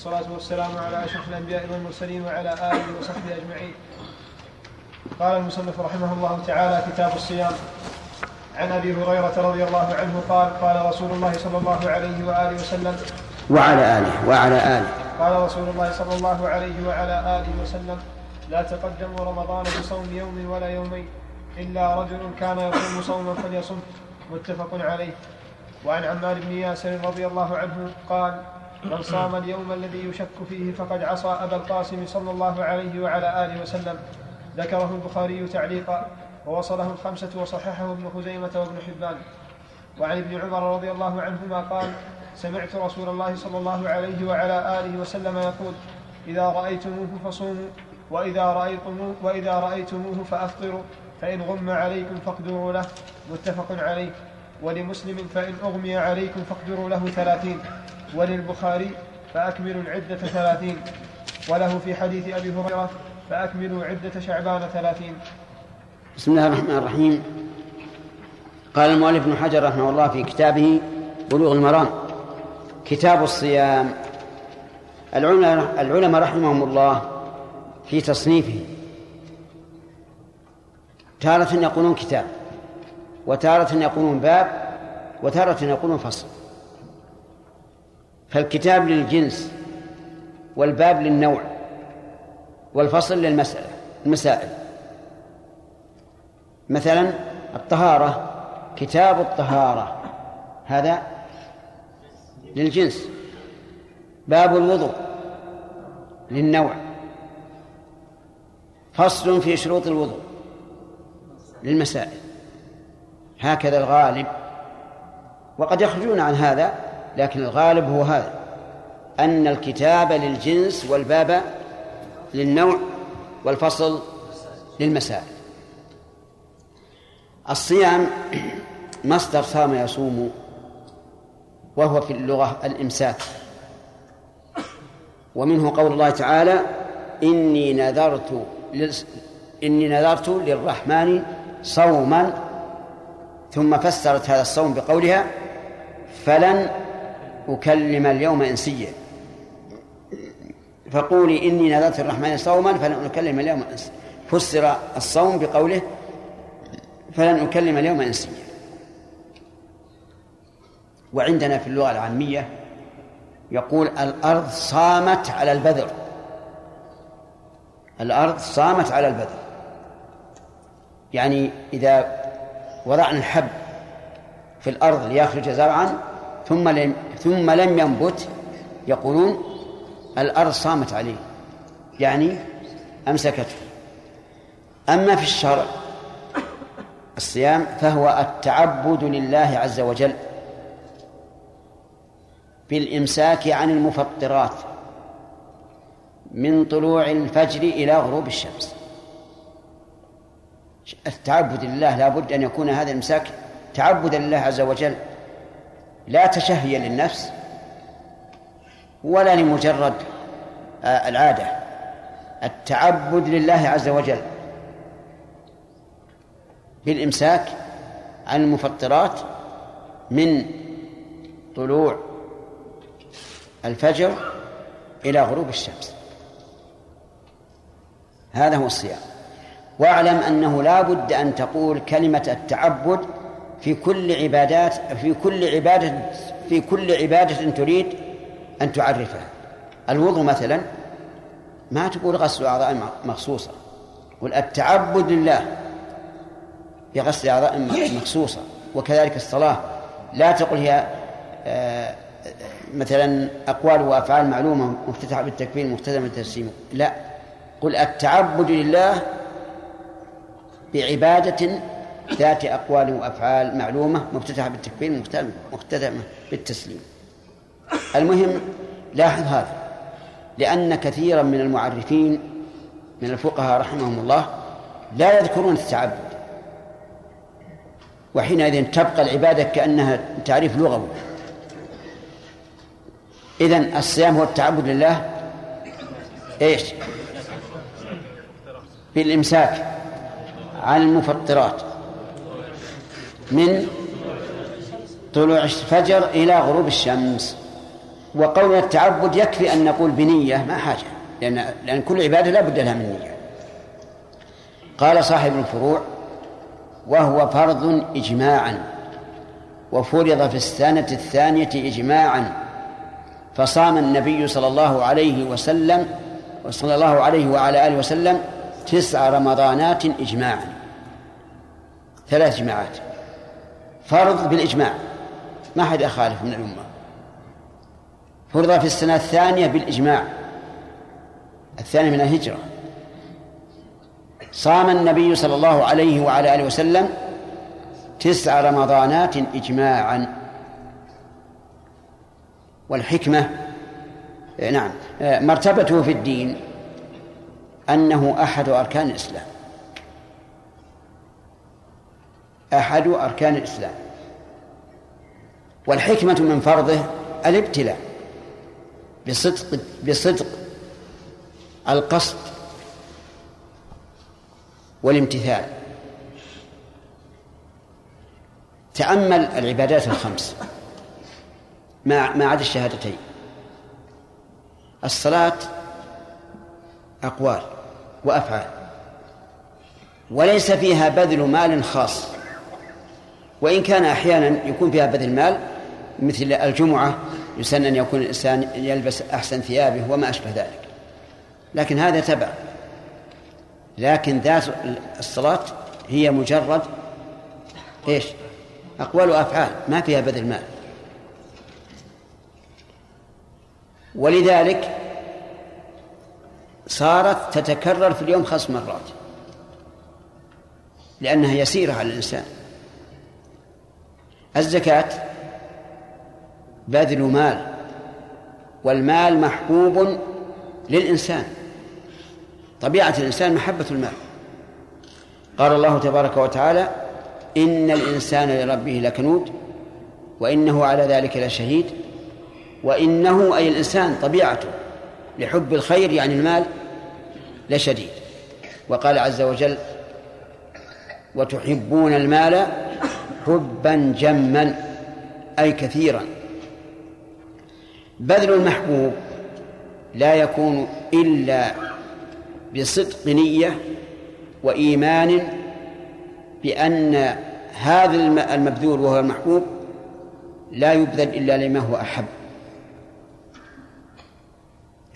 والصلاة والسلام على أشرف الأنبياء والمرسلين وعلى آله وصحبه أجمعين. قال المصنف رحمه الله تعالى كتاب الصيام عن أبي هريرة رضي الله عنه قال قال رسول الله صلى الله عليه وآله وسلم وعلى آله وعلى آله. قال رسول الله صلى الله عليه وعلى آله وسلم لا تقدموا رمضان بصوم يوم ولا يومين إلا رجل كان يصوم صوما فليصم. متفق عليه. وعن عمار بن ياسر رضي الله عنه قال من صام اليوم الذي يشك فيه فقد عصى أبا القاسم صلى الله عليه وعلى آله وسلم. ذكره البخاري تعليقا ووصله الخمسة وصححه ابن خزيمة وابن حبان. وعن ابن عمر رضي الله عنهما قال سمعت رسول الله صلى الله عليه وعلى آله وسلم يقول إذا رأيتموه فصوموا وإذا رأيتموه, وإذا رأيتموه فأفطروا فإن غم عليكم فاقدروا له. متفق عليه. ولمسلم فإن أغمي عليكم فاقدروا له ثلاثين. وللبخاري فأكملوا العدة ثلاثين. وله في حديث أبي هريرة فأكملوا عدة شعبان ثلاثين. بسم الله الرحمن الرحيم. قال المؤلف ابن حجر رحمه الله في كتابه بلوغ المرام كتاب الصيام. العلماء رحمهم الله في تصنيفه. تارة يقولون كتاب وتارة يقولون باب وتارة يقولون فصل. فالكتاب للجنس والباب للنوع والفصل للمسألة المسائل. مثلا الطهارة كتاب الطهارة هذا للجنس. باب الوضوء للنوع. فصل في شروط الوضوء للمسائل. هكذا الغالب. وقد يخرجون عن هذا لكن الغالب هو هذا أن الكتاب للجنس والباب للنوع والفصل للمسائل. الصيام مصدر صام يصوم وهو في اللغة الإمساك. ومنه قول الله تعالى إني نذرت إني نذرت للرحمن صوما. ثم فسرت هذا الصوم بقولها فلن أكلم اليوم إنسيا. فقولي إني نذرت الرحمن صوما فلن أكلم اليوم إنسيا فسر الصوم بقوله فلن أكلم اليوم إنسيا. وعندنا في اللغة العامية يقول الأرض صامت على البذر. الأرض صامت على البذر. يعني إذا وضعنا الحب في الأرض ليخرج زرعا ثم ثم لم ينبت يقولون الأرض صامت عليه يعني أمسكته. أما في الشرع الصيام فهو التعبد لله عز وجل بالإمساك عن المفطرات من طلوع الفجر إلى غروب الشمس. التعبد لله لا بد أن يكون هذا الإمساك تعبدا لله عز وجل. لا تشهيا للنفس ولا لمجرد آه، العادة. التعبد لله عز وجل. بالإمساك عن المفطرات من طلوع الفجر إلى غروب الشمس. هذا هو الصيام. واعلم أنه لا بد أن تقول كلمة التعبد في كل عبادات في كل عبادة في كل عبادة تريد أن تعرفها. الوضوء مثلا ما تقول غسل أعضاء مخصوصة. قل التعبد لله. بغسل أعضاء مخصوصة. وكذلك الصلاة. لا تقل هي آه، مثلا أقوال وأفعال معلومة مفتتحة بالتكبير مختتمة بالتسليم لا. قل التعبد لله بعبادة ذات أقوال وأفعال معلومة مفتتحة بالتكبير مختتمة بالتسليم. المهم لاحظ هذا لأن كثيرا من المعرفين من الفقهاء رحمهم الله لا يذكرون التعبد. وحينئذ تبقى العبادة كأنها تعريف لغوي. إذن الصيام هو التعبد لله إيش؟ بالإمساك عن المفطرات. من طلوع الفجر إلى غروب الشمس. وقول التعبد يكفي أن نقول بنية ما حاجة لأن لأن كل عبادة لا بد لها من نية. قال صاحب الفروع وهو فرض إجماعا وفرض في السنة الثانية إجماعا. فصام النبي صلى الله عليه وسلم صلى الله عليه وعلى آله وسلم تسع رمضانات إجماعا. ثلاث جماعات. فرض بالإجماع. ما حد يخالف من الأمة. فرض في السنة الثانية بالإجماع. الثانية من الهجرة. صام النبي صلى الله عليه وعلى آله وسلم تسع رمضانات إجماعا. والحكمة نعم مرتبته في الدين أنه أحد أركان الإسلام. أحد أركان الإسلام. والحكمة من فرضه الابتلاء. بصدق بصدق القصد والامتثال. تأمل العبادات الخمس. ما ما عدا الشهادتين. الصلاة أقوال وأفعال. وليس فيها بذل مال خاص. وإن كان أحيانا يكون فيها بذل مال مثل الجمعة يسن أن يكون الإنسان يلبس أحسن ثيابه وما أشبه ذلك. لكن هذا تبع. لكن ذات الصلاة هي مجرد إيش؟ أقوال وأفعال ما فيها بذل مال ولذلك صارت تتكرر في اليوم خمس مرات لأنها يسيرة على الإنسان. الزكاة بذل مال والمال محبوب للإنسان طبيعة الإنسان محبة المال. قال الله تبارك وتعالى إن الإنسان لربه لكنود وإنه على ذلك لشهيد وإنه أي الإنسان طبيعته لحب الخير يعني المال لشديد. وقال عز وجل وتحبون المال حبا جما أي كثيرا بذل المحبوب لا يكون إلا بصدق نية وإيمان بأن هذا المبذول وهو المحبوب لا يبذل إلا لما هو أحب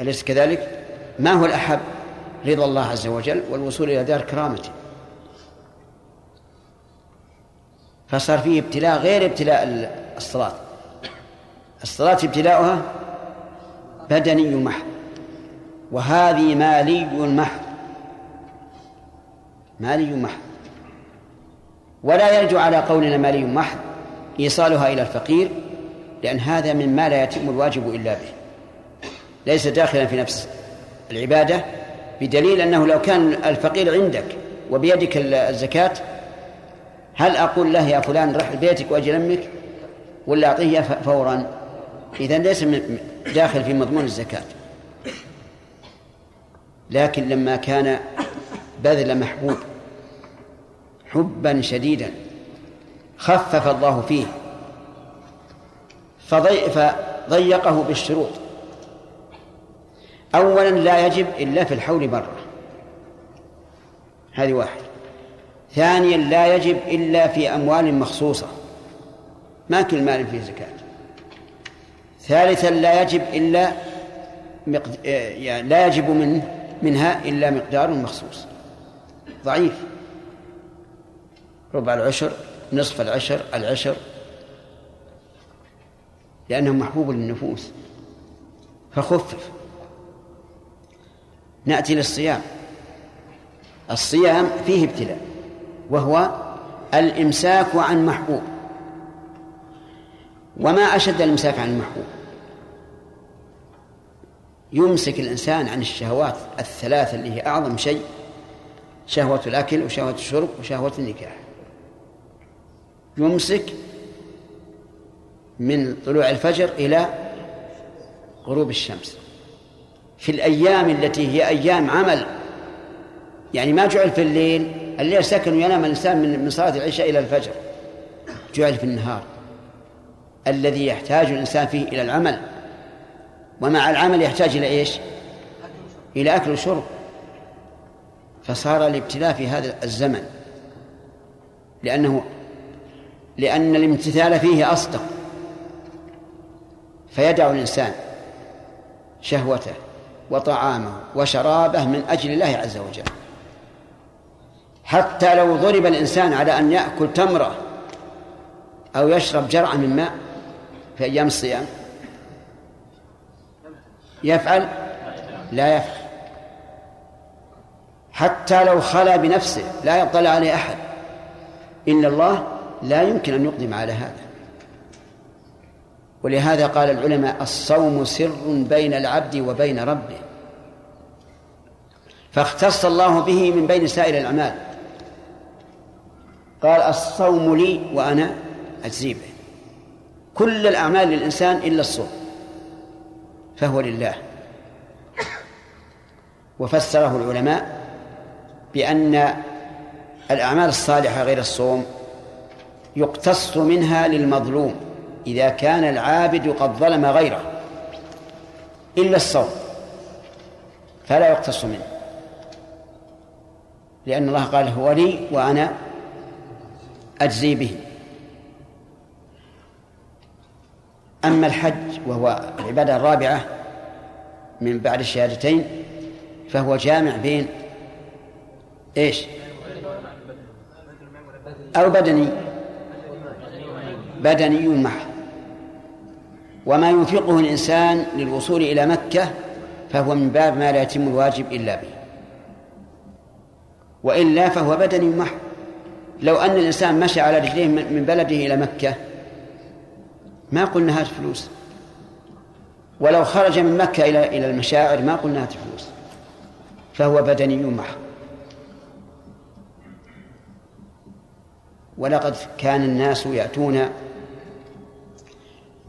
أليس كذلك؟ ما هو الأحب؟ رضا الله عز وجل والوصول إلى دار كرامته فصار فيه ابتلاء غير ابتلاء الصلاة. الصلاة ابتلاؤها بدني محض وهذه مالي محض. مالي محض. ولا يرجع على قولنا مالي محض إيصالها إلى الفقير لأن هذا مما لا يتم الواجب إلا به. ليس داخلا في نفس العبادة بدليل أنه لو كان الفقير عندك وبيدك الزكاة هل أقول له يا فلان رح بيتك وأجي أمك ولا أعطيه فورا؟ إذا ليس داخل في مضمون الزكاة. لكن لما كان بذل محبوب حبا شديدا خفف الله فيه فضيقه بالشروط. أولا لا يجب إلا في الحول مرة هذه واحد ثانيا لا يجب إلا في أموال مخصوصة. ما كل مال فيه زكاة. ثالثا لا يجب إلا مقد... يعني لا يجب منه منها إلا مقدار مخصوص. ضعيف. ربع العشر نصف العشر العشر. لأنه محبوب للنفوس. فخفف. نأتي للصيام. الصيام فيه ابتلاء. وهو الإمساك عن محبوب. وما أشد الإمساك عن المحبوب. يمسك الإنسان عن الشهوات الثلاثة اللي هي أعظم شيء شهوة الأكل وشهوة الشرب وشهوة النكاح. يمسك من طلوع الفجر إلى غروب الشمس. في الأيام التي هي أيام عمل يعني ما جعل في الليل الليل سكن وينام الإنسان من صلاة العشاء إلى الفجر. جعل في النهار. الذي يحتاج الإنسان فيه إلى العمل. ومع العمل يحتاج إلى إيش؟ إلى أكل وشرب. فصار الابتلاء في هذا الزمن. لأنه لأن الامتثال فيه أصدق. فيدع الإنسان شهوته وطعامه وشرابه من أجل الله عز وجل. حتى لو ضرب الإنسان على أن يأكل تمرة أو يشرب جرعة من ماء في أيام الصيام يفعل؟ لا يفعل. حتى لو خلا بنفسه لا يطلع عليه أحد. إن الله لا يمكن أن يقدم على هذا. ولهذا قال العلماء الصوم سر بين العبد وبين ربه. فاختص الله به من بين سائر الأعمال. قال الصوم لي وأنا أجزي به كل الأعمال للإنسان إلا الصوم فهو لله. وفسره العلماء بأن الأعمال الصالحة غير الصوم يقتص منها للمظلوم إذا كان العابد قد ظلم غيره إلا الصوم فلا يقتص منه. لأن الله قال هو لي وأنا أجزي به. أما الحج وهو العبادة الرابعة من بعد الشهادتين فهو جامع بين إيش؟ أو بدني. بدني معه وما ينفقه الإنسان للوصول إلى مكة فهو من باب ما لا يتم الواجب إلا به. وإلا فهو بدني محض لو أن الإنسان مشى على رجليه من بلده إلى مكة ما قلنا هات فلوس. ولو خرج من مكة إلى إلى المشاعر ما قلنا هات فلوس. فهو بدني محض ولقد كان الناس يأتون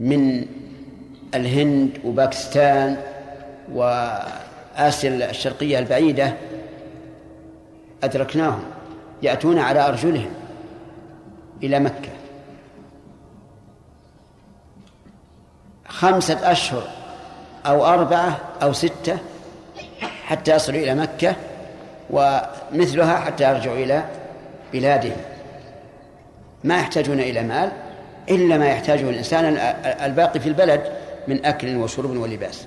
من الهند وباكستان وآسيا الشرقية البعيدة أدركناهم. يأتون على أرجلهم إلى مكة. خمسة أشهر أو أربعة أو ستة حتى يصلوا إلى مكة ومثلها حتى يرجعوا إلى بلادهم. ما يحتاجون إلى مال إلا ما يحتاجه الإنسان الباقي في البلد من أكل وشرب ولباس.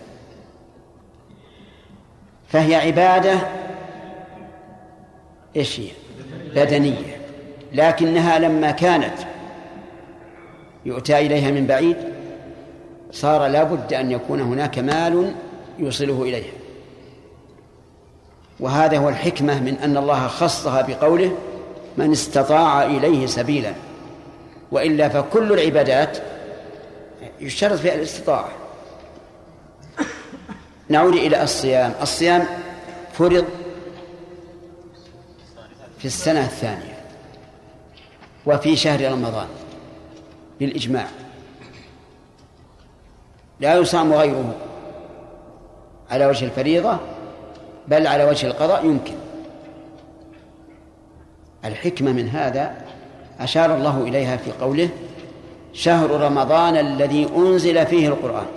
فهي عبادة إيش هي؟ بدنية لكنها لما كانت يؤتى إليها من بعيد صار لا بد أن يكون هناك مال يوصله إليها. وهذا هو الحكمة من أن الله خصها بقوله من استطاع إليه سبيلا وإلا فكل العبادات يشترط فيها الاستطاعة. نعود إلى الصيام. الصيام فرض في السنة الثانية وفي شهر رمضان بالإجماع. لا يصام غيره على وجه الفريضة بل على وجه القضاء يمكن. الحكمة من هذا أشار الله إليها في قوله شهر رمضان الذي أنزل فيه القرآن.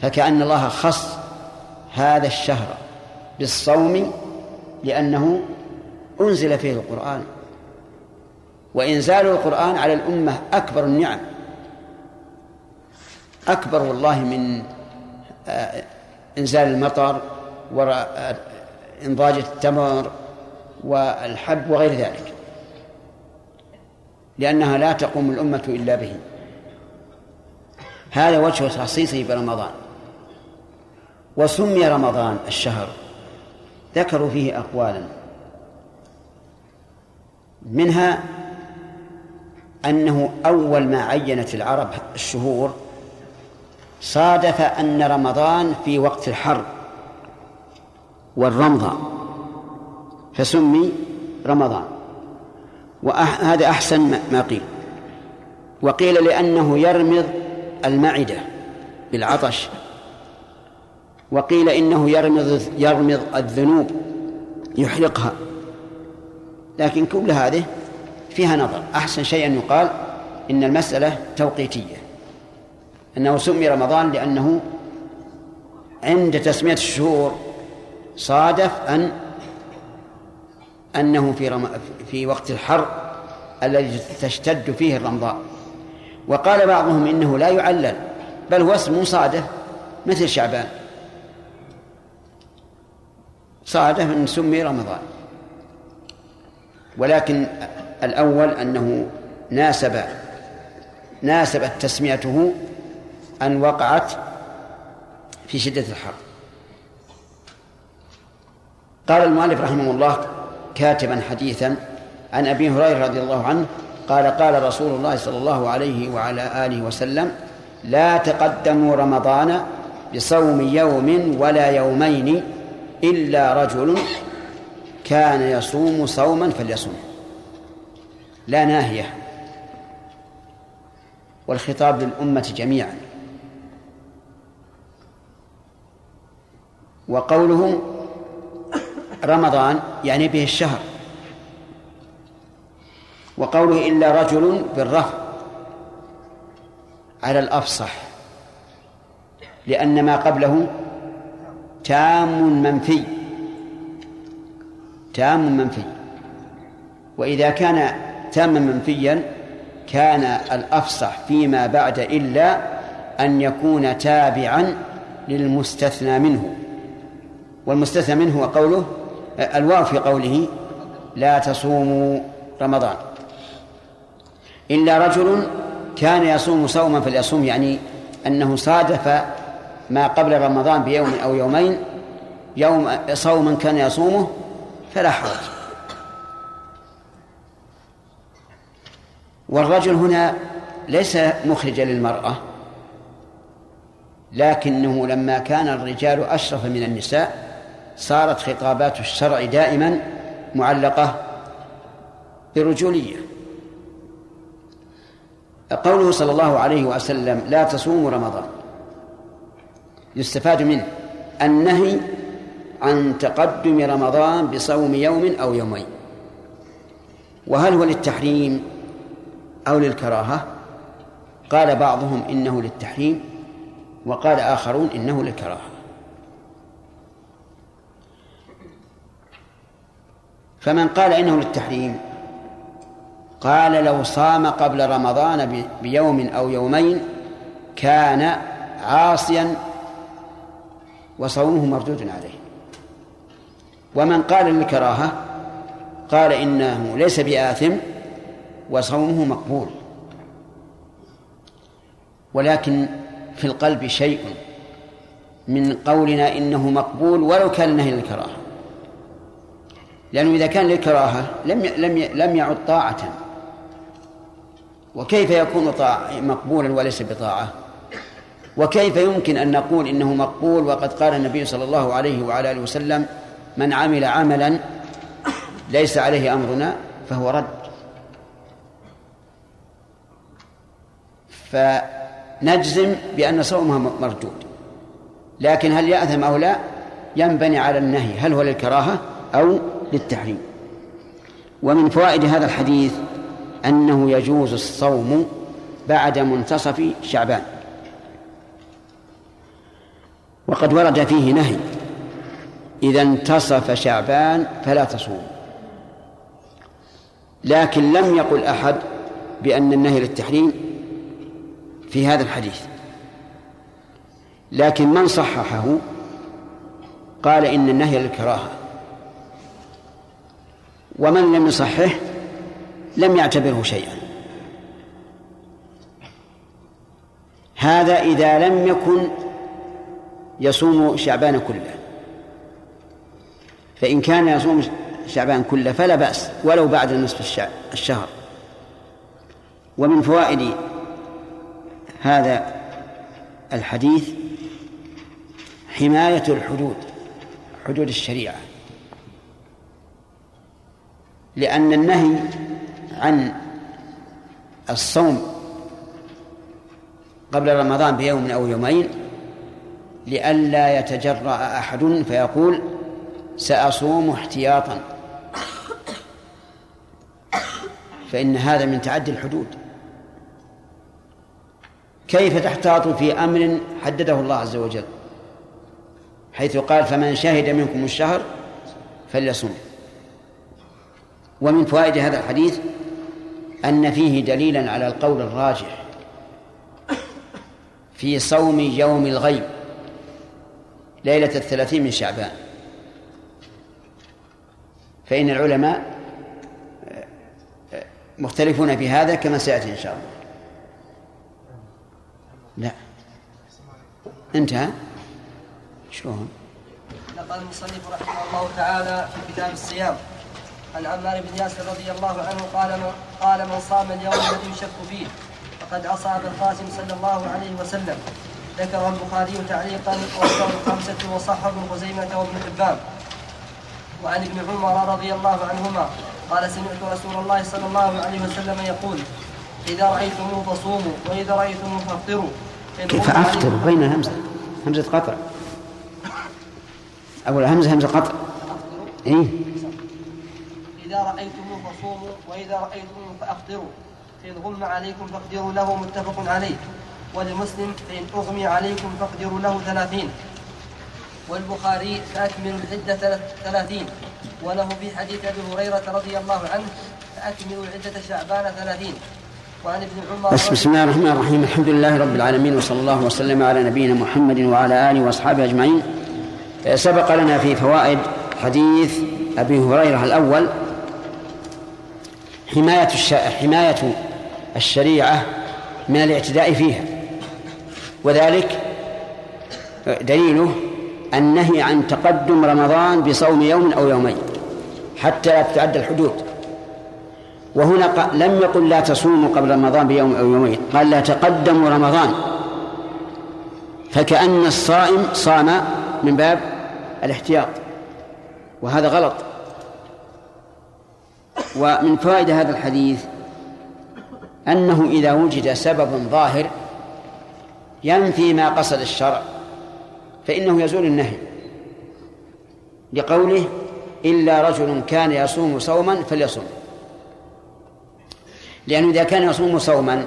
فكأن الله خص هذا الشهر بالصوم لأنه أنزل فيه القرآن. وإنزال القرآن على الأمة أكبر النعم. أكبر والله من آه، إنزال المطر وإنضاج التمر والحب وغير ذلك. لأنها لا تقوم الأمة إلا به. هذا وجه تخصيصه برمضان. وسمي رمضان الشهر. ذكروا فيه أقوالا. منها أنه أول ما عينت العرب الشهور صادف أن رمضان في وقت الحر والرمضة فسمي رمضان. وهذا أحسن ما قيل. وقيل لأنه يرمض المعدة بالعطش وقيل إنه يرمض يرمض الذنوب يحرقها. لكن كل هذه فيها نظر. أحسن شيء أن يقال إن المسألة توقيتية. أنه سمي رمضان لأنه عند تسمية الشهور صادف أن أنه في رم... في وقت الحر الذي تشتد فيه الرمضاء وقال بعضهم إنه لا يعلل بل هو اسم صادف مثل شعبان. صادف أن سمي رمضان. ولكن الأول أنه ناسب ناسبت تسميته أن وقعت في شدة الحر. قال المؤلف رحمه الله كاتبا حديثا عن أبي هريرة رضي الله عنه قال قال رسول الله صلى الله عليه وعلى آله وسلم لا تقدموا رمضان بصوم يوم ولا يومين إلا رجل كان يصوم صوما فليصوم. لا ناهية. والخطاب للأمة جميعا. وقوله رمضان يعني به الشهر. وقوله إلا رجل بالرفع على الأفصح. لأن ما قبله تام منفي. تام منفي. وإذا كان تاما منفيا كان الأفصح فيما بعد إلا أن يكون تابعا للمستثنى منه. والمستثنى منه قوله الواو في قوله لا تصوموا رمضان. إلا رجل كان يصوم صوما فليصوم يعني أنه صادف ما قبل رمضان بيوم أو يومين يوم صوما كان يصومه فلا حرج. والرجل هنا ليس مخرجا للمرأة لكنه لما كان الرجال أشرف من النساء صارت خطابات الشرع دائما معلقة برجولية. قوله صلى الله عليه وسلم لا تصوموا رمضان. يستفاد منه. النهي عن تقدم رمضان بصوم يوم أو يومين. وهل هو للتحريم أو للكراهة؟ قال بعضهم إنه للتحريم وقال آخرون إنه للكراهة. فمن قال إنه للتحريم قال لو صام قبل رمضان بيوم أو يومين كان عاصيا وصومه مردود عليه. ومن قال للكراهة قال إنه ليس بآثم وصومه مقبول. ولكن في القلب شيء من قولنا إنه مقبول ولو كان النهي للكراهة. لأنه إذا كان للكراهة لم لم لم يعد طاعة. وكيف يكون طاعة مقبولا وليس بطاعة؟ وكيف يمكن أن نقول إنه مقبول وقد قال النبي صلى الله عليه وعلى آله وسلم من عمل عملا ليس عليه أمرنا فهو رد. فنجزم بأن صومها مردود. لكن هل يأثم أو لا ينبني على النهي. هل هو للكراهة أو للتحريم؟ ومن فوائد هذا الحديث أنه يجوز الصوم بعد منتصف شعبان. وقد ورد فيه نهي إذا انتصف شعبان فلا تصوم. لكن لم يقل أحد بأن النهي للتحريم في هذا الحديث. لكن من صححه قال إن النهي للكراهة. ومن لم يصححه لم يعتبره شيئا. هذا إذا لم يكن يصوم شعبان كله. فإن كان يصوم شعبان كله فلا بأس ولو بعد نصف الشهر. ومن فوائد هذا الحديث حماية الحدود حدود الشريعة. لأن النهي عن الصوم قبل رمضان بيوم أو يومين لئلا يتجرأ أحد فيقول سأصوم احتياطا. فإن هذا من تعدي الحدود. كيف تحتاط في أمر حدده الله عز وجل؟ حيث قال فمن شهد منكم الشهر فليصم ومن فوائد هذا الحديث أن فيه دليلا على القول الراجح في صوم يوم الغيب. ليلة الثلاثين من شعبان. فإن العلماء مختلفون في هذا كما سيأتي إن شاء الله. لا. انتهى؟ شلون؟ نقل المصنف رحمه الله تعالى في كتاب الصيام عن عمار بن ياسر رضي الله عنه قال من قال من صام اليوم الذي يشك فيه فقد أصاب القاسم صلى الله عليه وسلم. ذكره البخاري تعليقا وذكر الخمسة وصحه ابن خزيمة وابن حبان. وعن ابن عمر رضي الله عنهما قال سمعت رسول الله صلى الله عليه وسلم يقول إذا رأيتموه فصوموا وإذا رأيتموه فافطروا. كيف أفطر بين همزة. همزة قطع. أول همزة همزة قطع. إيه؟ إذا رأيتموه فصوموا وإذا رأيتموه فأفطروا. فإن غم عليكم فاقدروا له متفق عليه. ولمسلم فإن أغمي عليكم فاقدروا له ثلاثين. والبخاري فأكملوا العدة ثلاثين. وله في حديث أبي هريرة رضي الله عنه فأكملوا عدة شعبان ثلاثين. وعن ابن عمر بس بسم الله الرحمن الرحيم. الحمد لله رب العالمين وصلى الله وسلم على نبينا محمد وعلى آله وأصحابه أجمعين. سبق لنا في فوائد حديث أبي هريرة الأول. حماية. حماية الشريعة من الاعتداء فيها. وذلك دليله النهي عن تقدم رمضان بصوم يوم أو يومين حتى لا تتعدى الحدود. وهنا لم يقل لا تصوموا قبل رمضان بيوم أو يومين قال لا تقدموا رمضان. فكأن الصائم صام من باب الاحتياط وهذا غلط. ومن فوائد هذا الحديث أنه إذا وجد سبب ظاهر ينفي ما قصد الشرع فإنه يزول النهي. لقوله إلا رجل كان يصوم صوما فليصوم. لأنه إذا كان يصوم صوما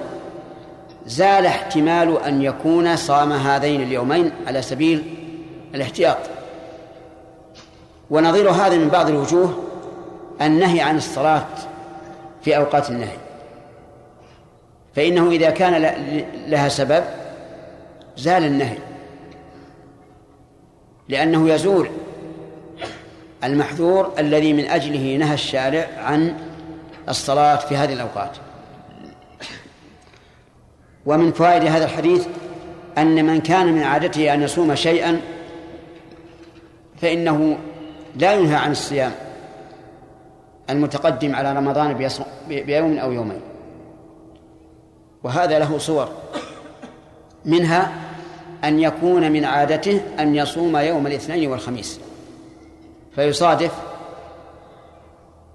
زال احتمال أن يكون صام هذين اليومين على سبيل الاحتياط. ونظير هذا من بعض الوجوه النهي عن الصلاة في أوقات النهي. فإنه إذا كان لها سبب زال النهي. لأنه يزول المحذور الذي من أجله نهى الشارع عن الصلاة في هذه الأوقات. ومن فوائد هذا الحديث أن من كان من عادته أن يصوم شيئا فإنه لا ينهى عن الصيام المتقدم على رمضان بيوم أو يومين. وهذا له صور. منها أن يكون من عادته أن يصوم يوم الاثنين والخميس. فيصادف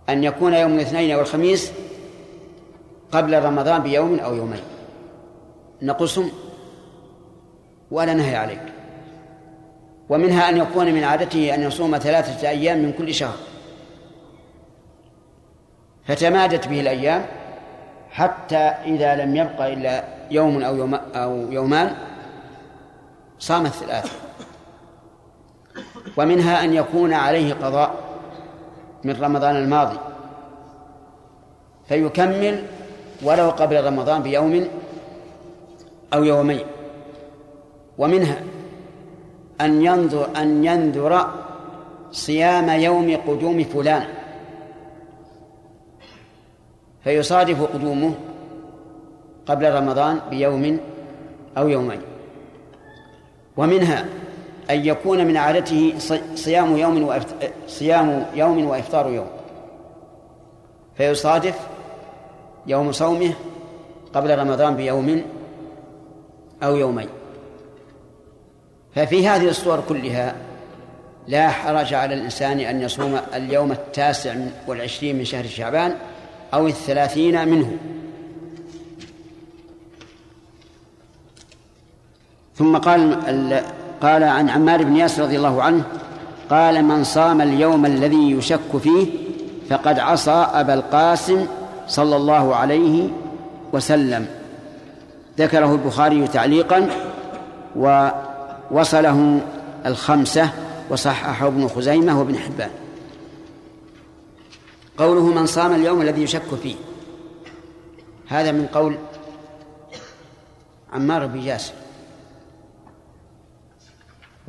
أن يكون يوم الاثنين والخميس قبل رمضان بيوم أو يومين. نقصم ولا نهي عليك. ومنها أن يكون من عادته أن يصوم ثلاثة أيام من كل شهر. فتمادت به الأيام حتى إذا لم يبقى إلا يوم أو يوم أو يومان صام الثلاثة ومنها أن يكون عليه قضاء من رمضان الماضي. فيكمل ولو قبل رمضان بيوم أو يومين. ومنها أن ينظر أن ينذر صيام يوم قدوم فلان. فيصادف قدومه قبل رمضان بيوم أو يومين. ومنها أن يكون من عادته صيام يوم صيام يوم وإفطار يوم. فيصادف يوم صومه قبل رمضان بيوم أو يومين. ففي هذه الصور كلها لا حرج على الإنسان أن يصوم اليوم التاسع والعشرين من شهر شعبان أو الثلاثين منه. ثم قال قال عن عمار بن ياسر رضي الله عنه قال من صام اليوم الذي يشك فيه فقد عصى أبا القاسم صلى الله عليه وسلم. ذكره البخاري تعليقا ووصله الخمسة وصححه ابن خزيمة وابن حبان. قوله من صام اليوم الذي يشك فيه هذا من قول عمار بن ياسر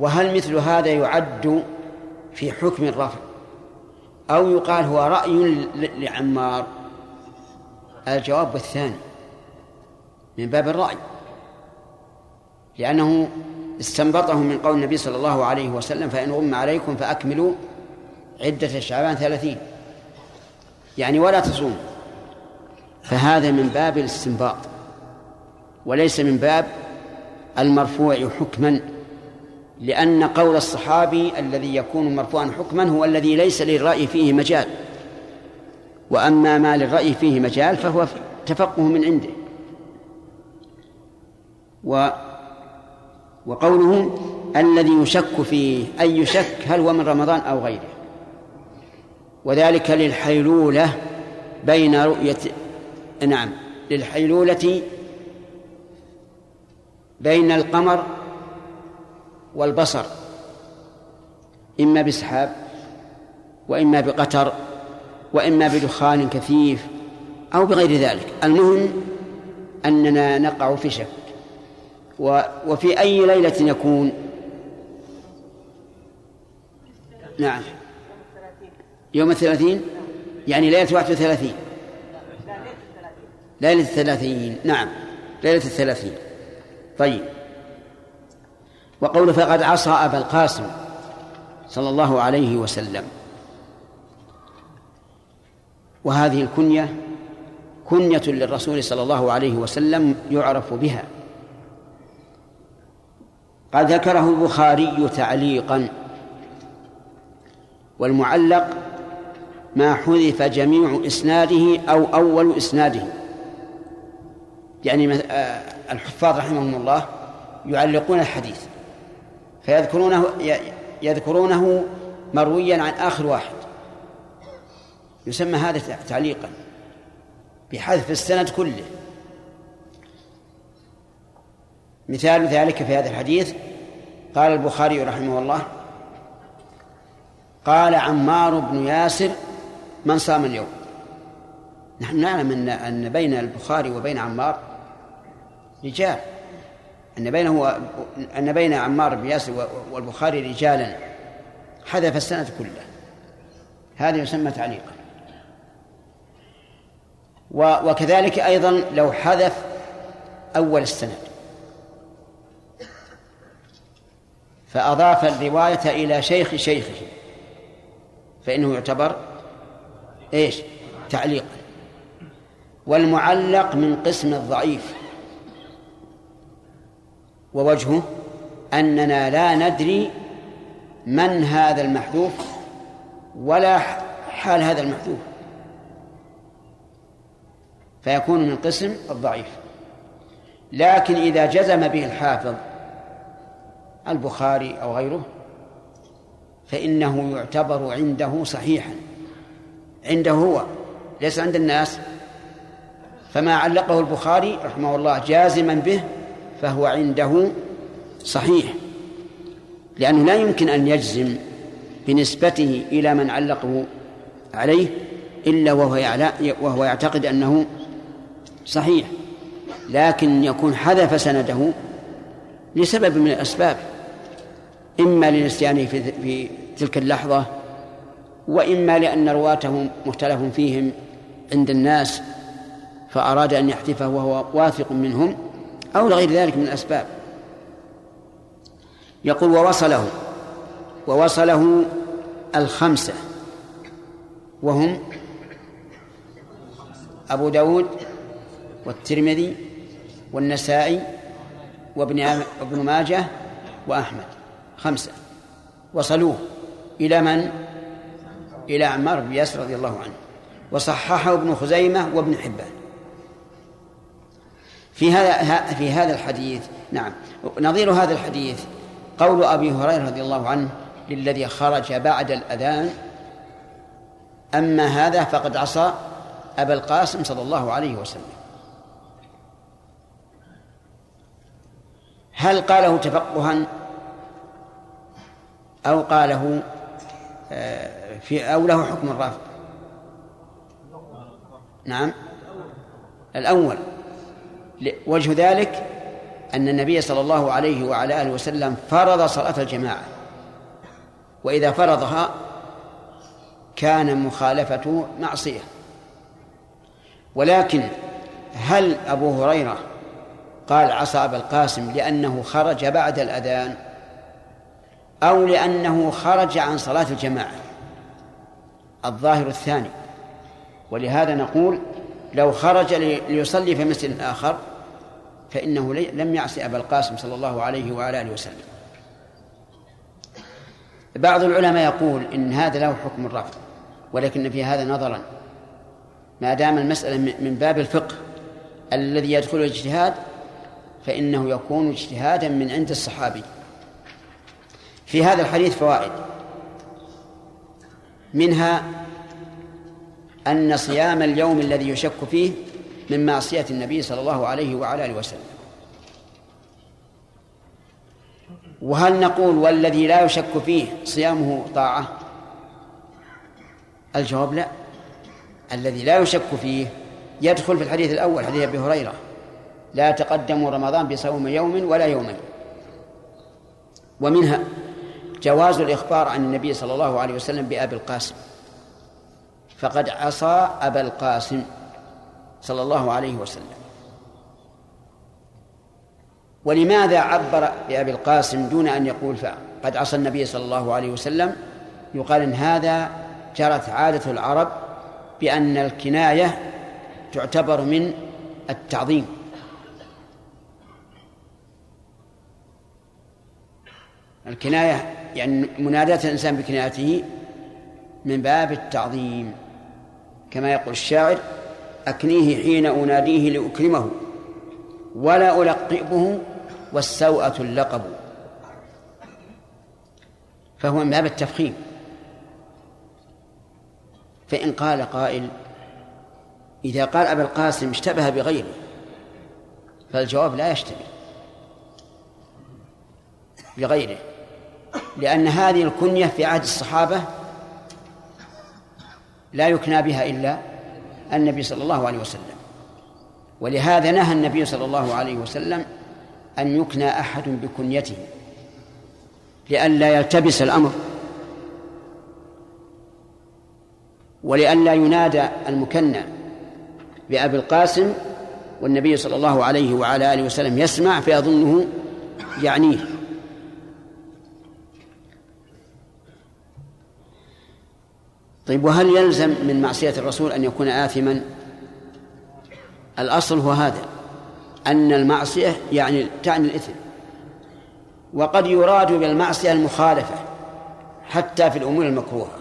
وهل مثل هذا يعد في حكم الرفع؟ أو يقال هو رأي لعمار؟ الجواب الثاني من باب الرأي لأنه استنبطه من قول النبي صلى الله عليه وسلم فإن غم عليكم فأكملوا عدة شعبان ثلاثين. يعني ولا تصوم فهذا من باب الاستنباط وليس من باب المرفوع حكما. لأن قول الصحابي الذي يكون مرفوعا حكما هو الذي ليس للرأي فيه مجال. وأما ما للرأي فيه مجال فهو تفقه من عنده. و وقوله الذي يشك فيه أي يشك هل هو من رمضان أو غيره. وذلك للحيلولة بين رؤية نعم للحيلولة بين القمر والبصر إما بسحاب وإما بقتر وإما بدخان كثيف أو بغير ذلك. المهم أننا نقع في شك وفي أي ليلة يكون؟ نعم. يوم الثلاثين؟ يعني ليلة واحد وثلاثين. ليلة الثلاثين. نعم ليلة الثلاثين. طيب. وقول فقد عصى أبا القاسم صلى الله عليه وسلم. وهذه الكنية كنية للرسول صلى الله عليه وسلم يعرف بها. قد ذكره البخاري تعليقا. والمعلق ما حذف جميع إسناده أو أول إسناده. يعني آه، الحفاظ رحمهم الله يعلقون الحديث. فيذكرونه يذكرونه مرويا عن آخر واحد. يسمى هذا تعليقا. بحذف السند كله. مثال ذلك في هذا الحديث. قال البخاري رحمه الله قال عمار بن ياسر من صام اليوم؟ نحن نعلم ان أن بين البخاري وبين عمار رجال. أن بينه أن بين عمار بن ياسر والبخاري رجالا. حذف السند كله. هذا يسمى تعليقا. وكذلك أيضا لو حذف أول السند. فأضاف الرواية إلى شيخ شيخه. فإنه يعتبر إيش؟ تعليقا. والمعلق من قسم الضعيف. ووجهه أننا لا ندري من هذا المحذوف ولا حال هذا المحذوف. فيكون من قسم الضعيف. لكن إذا جزم به الحافظ البخاري أو غيره فإنه يعتبر عنده صحيحا. عنده هو ليس عند الناس. فما علقه البخاري رحمه الله جازما به فهو عنده صحيح لأنه لا يمكن أن يجزم بنسبته إلى من علقه عليه إلا وهو وهو يعتقد أنه صحيح لكن يكون حذف سنده لسبب من الأسباب إما لنسيانه في, في تلك اللحظة وإما لأن رواته مختلف فيهم عند الناس فأراد أن يحذفه وهو واثق منهم أو لغير ذلك من الأسباب. يقول ووصله ووصله الخمسة وهم أبو داود والترمذي والنسائي وابن ابن ماجه وأحمد. خمسة. وصلوه إلى من؟ إلى عمار بن ياسر رضي الله عنه. وصححه ابن خزيمة وابن حبان. في هذا في هذا الحديث نعم. نظير هذا الحديث قول أبي هريرة رضي الله عنه للذي خرج بعد الأذان أما هذا فقد عصى أبا القاسم صلى الله عليه وسلم. هل قاله تفقها؟ أو قاله آه، في أو له حكم الرفع نعم. الأول. وجه ذلك أن النبي صلى الله عليه وعلى آله وسلم فرض صلاة الجماعة. وإذا فرضها كان مخالفته معصية. ولكن هل أبو هريرة قال عصى أبا القاسم لأنه خرج بعد الأذان أو لأنه خرج عن صلاة الجماعة؟ الظاهر الثاني. ولهذا نقول لو خرج ليصلي في مسجد آخر فإنه لم يعصي أبا القاسم صلى الله عليه وعلى آله وسلم. بعض العلماء يقول إن هذا له حكم الرفض ولكن في هذا نظرا. ما دام المسألة من باب الفقه الذي يدخل الاجتهاد فإنه يكون اجتهادا من عند الصحابي. في هذا الحديث فوائد. منها أن صيام اليوم الذي يشك فيه من معصية النبي صلى الله عليه وعلى آله وسلم. وهل نقول والذي لا يشك فيه صيامه طاعة؟ الجواب لا. الذي لا يشك فيه يدخل في الحديث الأول حديث أبي هريرة. لا تقدموا رمضان بصوم يوم ولا يومين. ومنها جواز الإخبار عن النبي صلى الله عليه وسلم بأبي القاسم. فقد عصى أبا القاسم. صلى الله عليه وسلم. ولماذا عبر بأبي القاسم دون أن يقول قد عصى النبي صلى الله عليه وسلم؟ يقال إن هذا جرت عادة العرب بأن الكناية تعتبر من التعظيم. الكناية يعني مناداة الإنسان بكنايته من باب التعظيم كما يقول الشاعر أكنيه حين أناديه لأكرمه ولا ألقبه والسوءة اللقب. فهو من باب التفخيم. فإن قال قائل إذا قال أبا القاسم اشتبه بغيره فالجواب لا يشتبه بغيره لأن هذه الكنية في عهد الصحابة لا يكنى بها إلا النبي صلى الله عليه وسلم. ولهذا نهى النبي صلى الله عليه وسلم أن يكنى أحد بكنيته لئلا يلتبس الأمر ولئلا ينادى المكنى بأبي القاسم والنبي صلى الله عليه وعلى آله وسلم يسمع فيظنه يعنيه. طيب وهل يلزم من معصية الرسول أن يكون آثما؟ الأصل هو هذا أن المعصية يعني تعني الإثم. وقد يراد بالمعصية المخالفة حتى في الأمور المكروهة.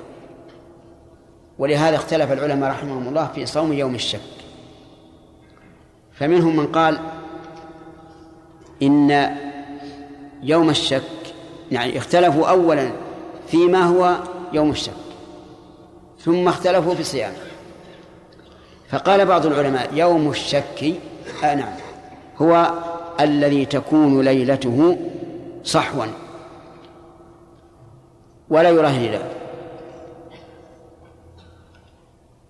ولهذا اختلف العلماء رحمهم الله في صوم يوم الشك. فمنهم من قال إن يوم الشك يعني اختلفوا أولا فيما هو يوم الشك. ثم اختلفوا في صيامه فقال بعض العلماء يوم الشك آه نعم هو الذي تكون ليلته صحوا ولا يراه هلال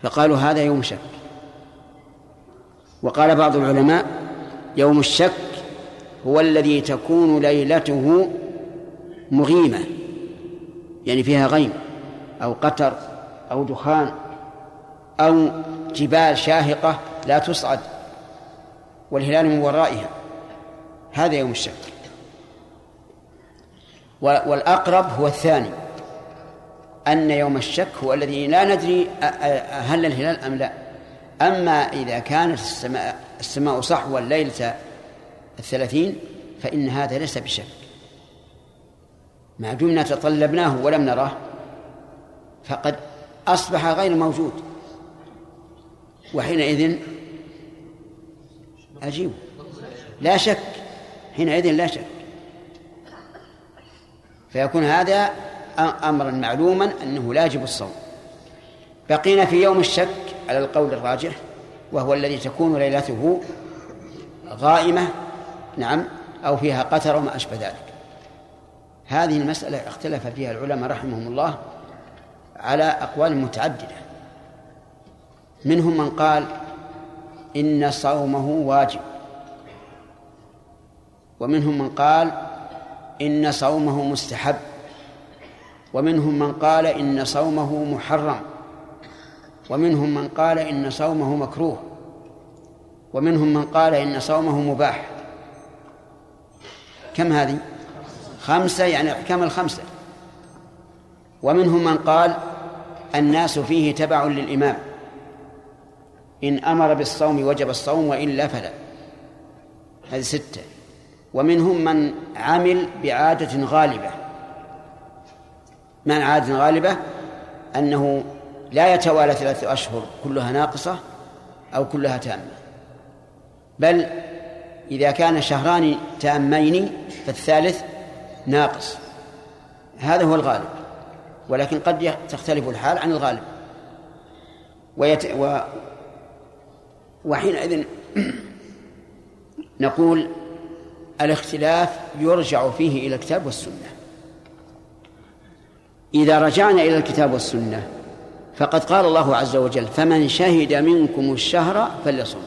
فقالوا هذا يوم شك. وقال بعض العلماء يوم الشك هو الذي تكون ليلته مغيمة يعني فيها غيم أو قتر أو دخان أو جبال شاهقة لا تصعد والهلال من ورائها. هذا يوم الشك والأقرب هو الثاني. أن يوم الشك هو الذي لا ندري هل الهلال أم لا. أما إذا كانت السماء السماء صحوا ليلة الثلاثين فإن هذا ليس بشك. ما دمنا تطلبناه ولم نراه فقد أصبح غير موجود. وحينئذ أجيب لا شك حينئذ لا شك. فيكون هذا أمرا معلوما أنه لا يجب الصوم. بقينا في يوم الشك على القول الراجح وهو الذي تكون ليلته غائمة نعم أو فيها قتر وما أشبه ذلك. هذه المسألة اختلف فيها العلماء رحمهم الله على أقوال متعددة. منهم من قال إن صومه واجب. ومنهم من قال إن صومه مستحب. ومنهم من قال إن صومه محرم. ومنهم من قال إن صومه مكروه. ومنهم من قال إن صومه مباح. كم هذه؟ خمسة يعني أحكام الخمسة. ومنهم من قال الناس فيه تبع للإمام. إن أمر بالصوم وجب الصوم وإلا فلا هذه ستة. ومنهم من عمل بعادة غالبة. من عادة غالبة أنه لا يتوالى ثلاثة أشهر كلها ناقصة أو كلها تامة. بل إذا كان شهران تامين فالثالث ناقص. هذا هو الغالب. ولكن قد تختلف الحال عن الغالب. ويت و وحينئذ نقول الاختلاف يرجع فيه إلى الكتاب والسنة. إذا رجعنا إلى الكتاب والسنة فقد قال الله عز وجل فمن شهد منكم الشهر فليصم.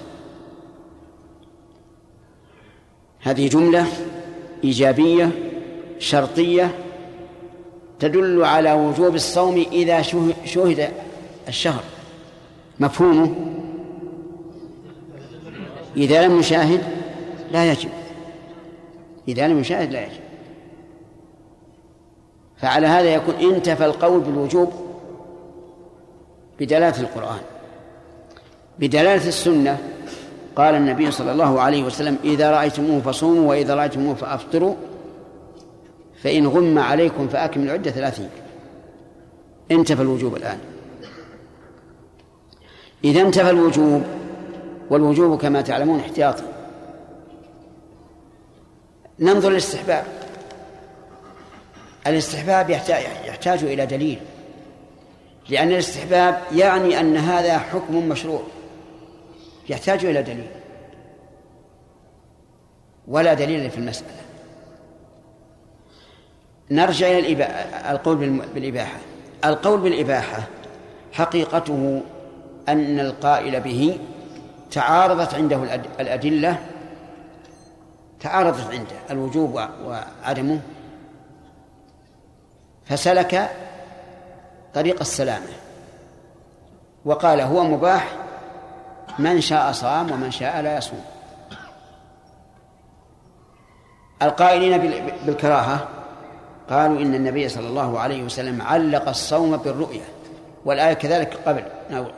هذه جملة إيجابية شرطية تدل على وجوب الصوم إذا شهد الشهر. مفهومه إذا لم يشاهد لا يجب. إذا لم يشاهد لا يجب. فعلى هذا يكون انتفى القول بالوجوب بدلالة القرآن. بدلالة السنة. قال النبي صلى الله عليه وسلم إذا رأيتموه فصوموا وإذا رأيتموه فأفطروا فإن غم عليكم فأكمل العدة ثلاثين. انتفى الوجوب الآن. إذا انتفى الوجوب والوجوب كما تعلمون احتياطي ننظر للاستحباب. الاستحباب يحتاج, يحتاج إلى دليل. لأن الاستحباب يعني أن هذا حكم مشروع. يحتاج إلى دليل. ولا دليل في المسألة. نرجع إلى القول بالإباحة. القول بالإباحة حقيقته أن القائل به تعارضت عنده الأدلة تعارضت عنده الوجوب وعدمه فسلك طريق السلامة. وقال هو مباح من شاء صام ومن شاء لا يصوم. القائلين بالكراهة قالوا إن النبي صلى الله عليه وسلم علق الصوم بالرؤية والآية كذلك قبل.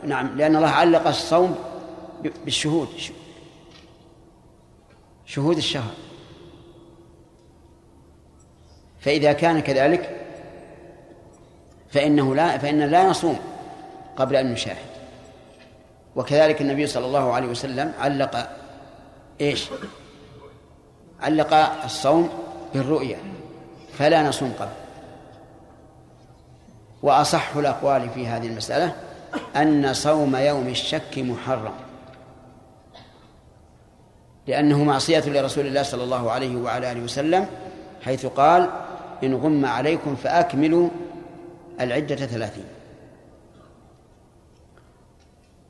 نعم لأن الله علق الصوم بالشهود شهود الشهر. فإذا كان كذلك فإنه لا فإن لا نصوم قبل أن نشاهد. وكذلك النبي صلى الله عليه وسلم علق إيش؟ علق الصوم بالرؤية فلا نصوم قبل. وأصح الأقوال في هذه المسألة أن صوم يوم الشك محرم. لأنه معصية لرسول الله صلى الله عليه وعلى آله وسلم حيث قال إن غم عليكم فأكملوا العدة ثلاثين.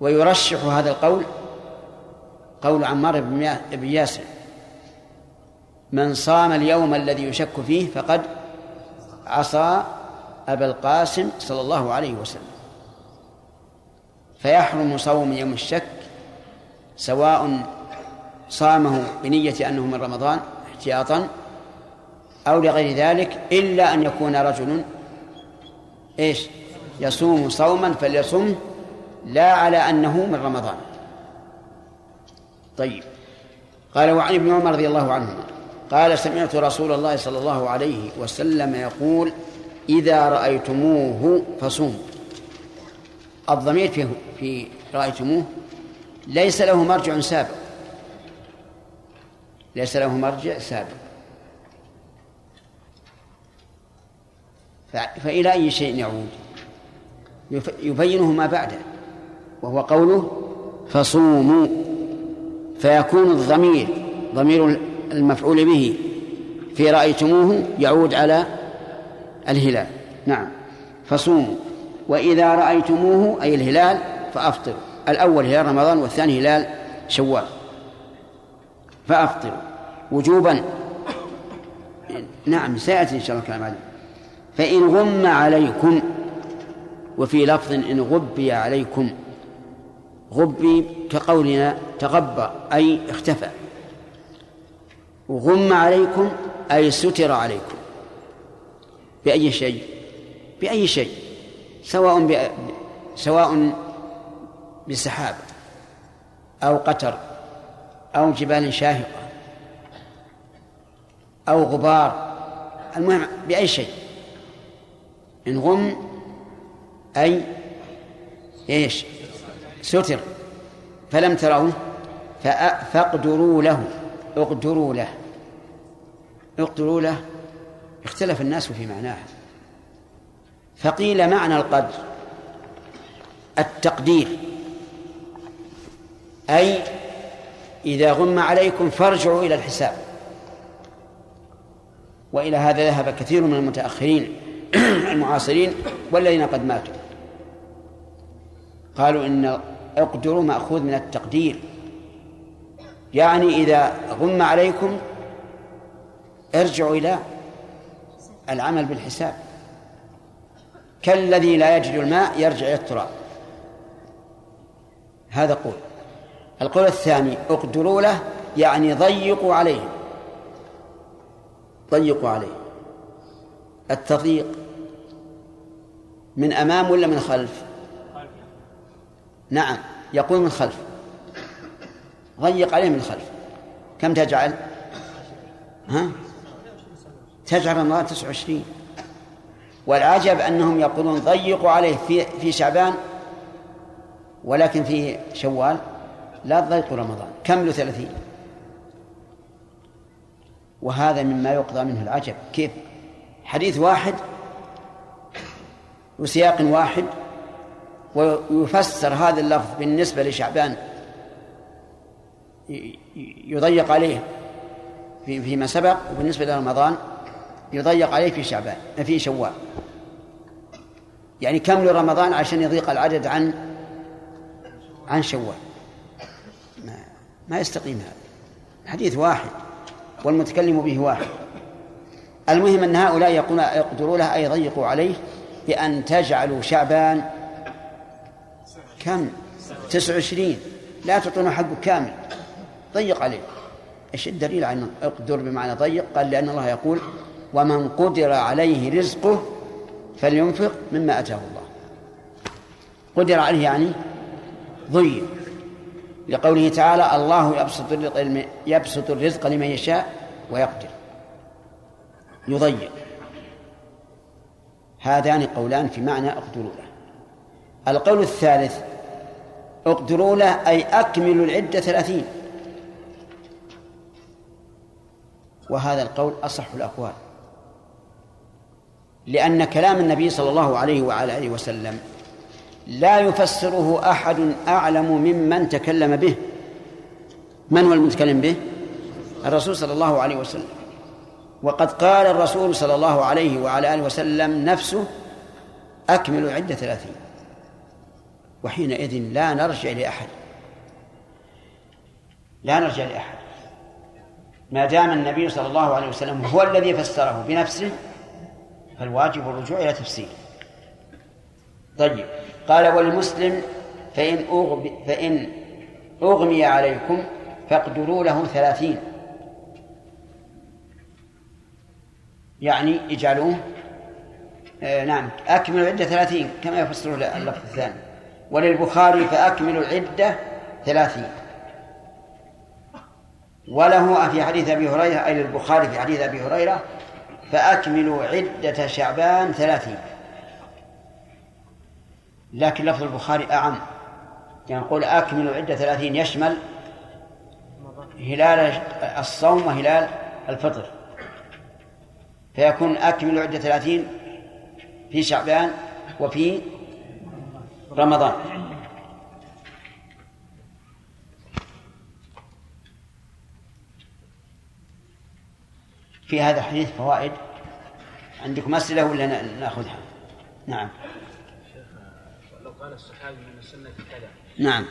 ويرشح هذا القول قول عمار بن ياسر. من صام اليوم الذي يشك فيه فقد عصى أبا القاسم صلى الله عليه وسلم. فيحرم صوم يوم الشك سواء صامه بنية أنه من رمضان احتياطا أو لغير ذلك إلا أن يكون رجل إيش؟ يصوم صوما فليصمه لا على أنه من رمضان. طيب. قال وعن ابن عمر رضي الله عنهما. قال سمعت رسول الله صلى الله عليه وسلم يقول إذا رأيتموه فصوموا الضمير في في رأيتموه ليس له مرجع سابق. ليس له مرجع سابق. فإلى أي شيء يعود؟ يبينه ما بعده وهو قوله فصوموا فيكون الضمير ضمير المفعول به. في رأيتموه يعود على الهلال. نعم. فصوموا. وإذا رأيتموه أي الهلال فأفطروا. الأول هلال رمضان والثاني هلال شوال. فأفطروا. وجوبا. نعم سيأتي إن شاء الله الكلام عليه. فإن غم عليكم وفي لفظ إن غبي عليكم غبي كقولنا تغبى أي اختفى. وغم عليكم أي ستر عليكم. بأي شيء؟ بأي شيء؟ سواء. سواء بسحاب أو قتر أو جبال شاهقة أو غبار. المهم بأي شيء. إن غم أي إيش؟ ستر. فلم تروه فاقدروا له. اقدروا له. اقدروا له. اختلف الناس في معناه. فقيل معنى القدر. التقدير. أي إذا غم عليكم فارجعوا إلى الحساب. وإلى هذا ذهب كثير من المتأخرين المعاصرين والذين قد ماتوا. قالوا إن اقدروا مأخوذ من التقدير. يعني إذا غم عليكم ارجعوا إلى العمل بالحساب. كالذي لا يجد الماء يرجع إلى التراب. هذا قول. القول الثاني اقدروا له يعني ضيقوا عليه. ضيقوا عليه. التضييق. من أمام ولا من خلف. نعم يقول من خلف. ضيق عليه من خلف كم تجعل؟ ها؟ تجعل رمضان تسعة وعشرين. والعجب أنهم يقولون ضيقوا عليه في في شعبان ولكن في شوال لا تضيقوا رمضان. كملوا ثلاثين؟ وهذا مما يقضى منه العجب. كيف؟ حديث واحد وسياق واحد ويفسر هذا اللفظ بالنسبة لشعبان. يضيق عليه فيما سبق وبالنسبة لرمضان يضيق عليه في شعبان في شوال. يعني كمل رمضان عشان يضيق العدد عن عن شوال. ما, ما يستقيم هذا. حديث واحد والمتكلم به واحد. المهم أن هؤلاء يقولون يقدروا له أي يضيقوا عليه بأن تجعلوا شعبان كم تسع وعشرين. لا تعطونه حقه كامل. ضيق عليه. إيش الدليل على أقدر بمعنى ضيق؟ قال لأن الله يقول ومن قدر عليه رزقه فلينفق مما أتاه الله. قدر عليه يعني ضيق. لقوله تعالى الله يبسط الرزق يبسط الرزق لمن يشاء ويقدر. يضيق. هذان قولان في معنى اقدروا له. القول الثالث اقدروا له أي أكملوا العدة ثلاثين. وهذا القول أصح الأقوال. لأن كلام النبي صلى الله عليه وعلى آله وسلم لا يفسره أحد أعلم ممن تكلم به. من هو المتكلم به؟ الرسول صلى الله عليه وسلم. وقد قال الرسول صلى الله عليه وعلى آله وسلم نفسه أكملوا عدة ثلاثين. وحينئذ لا نرجع لأحد. لا نرجع لأحد. ما دام النبي صلى الله عليه وسلم هو الذي فسره بنفسه فالواجب الرجوع إلى تفسيره طيب قال والمسلم فإن أغب فإن أغمي عليكم فاقدروا له ثلاثين. يعني اجعلوه آه نعم أكملوا عدة ثلاثين كما يفسر اللفظ الثاني. وللبخاري فأكملوا العدة ثلاثين. وله في حديث أبي هريرة أي للبخاري في حديث أبي هريرة فأكملوا عدة شعبان ثلاثين. لكن لفظ البخاري أعم. يعني أكملوا عدة ثلاثين يشمل هلال الصوم وهلال الفطر. فيكون أكملوا عدة ثلاثين في شعبان وفي رمضان. في هذا الحديث فوائد؟ عندكم أسئلة ولا نأخذها؟ نعم. لو قال الصحابي من السنة كذا. نعم.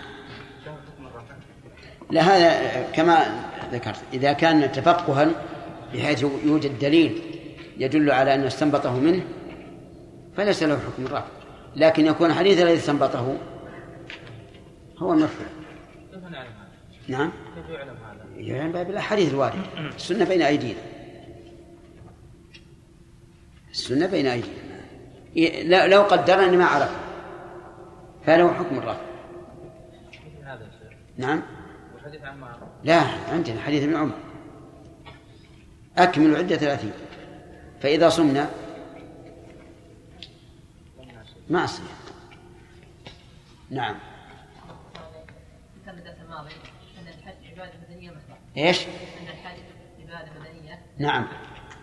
لا هذا كما ذكرت إذا كان تفقها بحيث يوجد دليل يدل على أن استنبطه منه فليس له حكم الرفع لكن يكون الحديث الذي استنبطه هو المرفوع كيف نعلم هذا؟ نعم. كيف يعلم هذا؟ يعلم بالأحاديث الواردة السنة بين أيدينا. السنة بين أيدينا لو قدرنا أني ما عرف فله حكم الرفع نعم. وحديث عمار لا عندنا حديث ابن عمر. أكمل العدة ثلاثين فإذا صمنا ما أصير نعم. إيش؟ أن الحج عباده مدنيه نعم.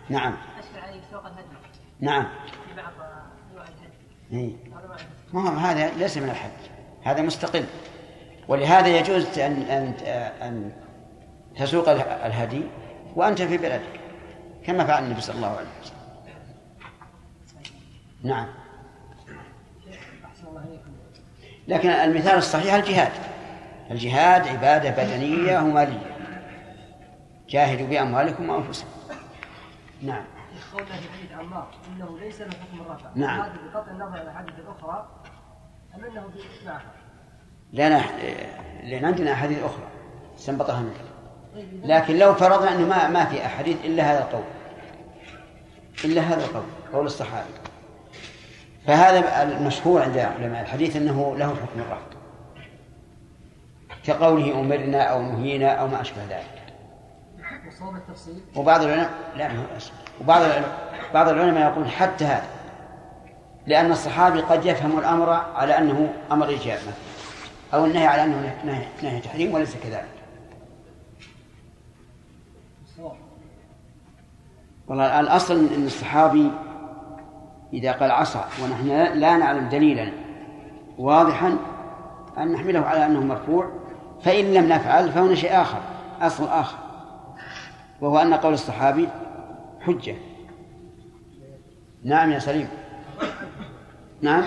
نعم. اشكل عليه سوق الهدي. نعم. في بعض انواع الحج ما هذا ليس من الحج. هذا مستقل. ولهذا يجوز أن أن أن تسوق اله- الهدي وأنت في بلدك. كما فعل النبي صلى الله عليه وسلم. نعم. لكن المثال الصحيح الجهاد. الجهاد عبادة بدنية ومالية. جاهدوا بأموالكم وأنفسكم. نعم. قولنا في حديث عمار إنه ليس له حكم الرفع. نعم. هذا بقطع النظر عن الأحاديث الأخرى أم إنه معها لا لا لأن عندنا أحاديث أخرى استنبطها منك لكن لو فرضنا أنه ما ما في أحاديث إلا هذا القول إلا هذا القول قول الصحابي. فهذا المشهور عند علماء الحديث أنه له حكم الرفض كقوله أمرنا أو نهينا أو ما أشبه ذلك. وبعض العلماء لا ما هو أصل. وبعض بعض العلماء يقول حتى هذا لأن الصحابي قد يفهم الأمر على أنه أمر مثلا أو النهي على أنه نهي, نهي تحريم وليس كذلك. والله الأصل أن الصحابي إذا قال عصى ونحن لا نعلم دليلا واضحا أن نحمله على أنه مرفوع فإن لم نفعل فهنا شيء آخر أصل آخر. وهو أن قول الصحابي حجة. نعم يا سليم. نعم.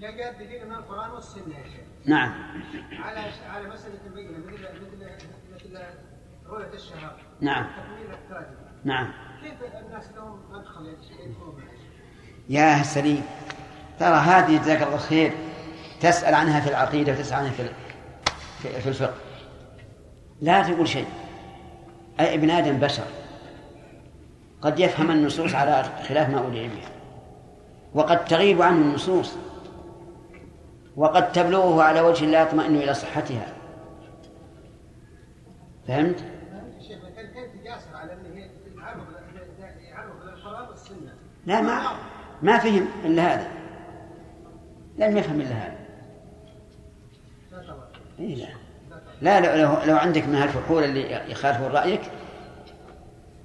جاء دليل من القران والسنة يا شيخ نعم. على على مساله بينه مثل مثل رؤيه الشهر نعم. نعم. كيف الناس لهم مدخل يدخلون يا سليم. ترى هذه جزاك الله خير. تسأل عنها في العقيدة وتسأل عنها في- في الفقه. لا تقول شيء. أي ابن آدم بشر. قد يفهم النصوص على خلاف ما أولي بها. وقد تغيب عنه النصوص. وقد تبلغه على وجه لا يطمئن إلى صحتها. فهمت؟ لا ما ما فهم إلا هذا. لم يفهم إلا هذا. إيه لا. لا لو, لو, عندك من هالفحول اللي يخالفون رأيك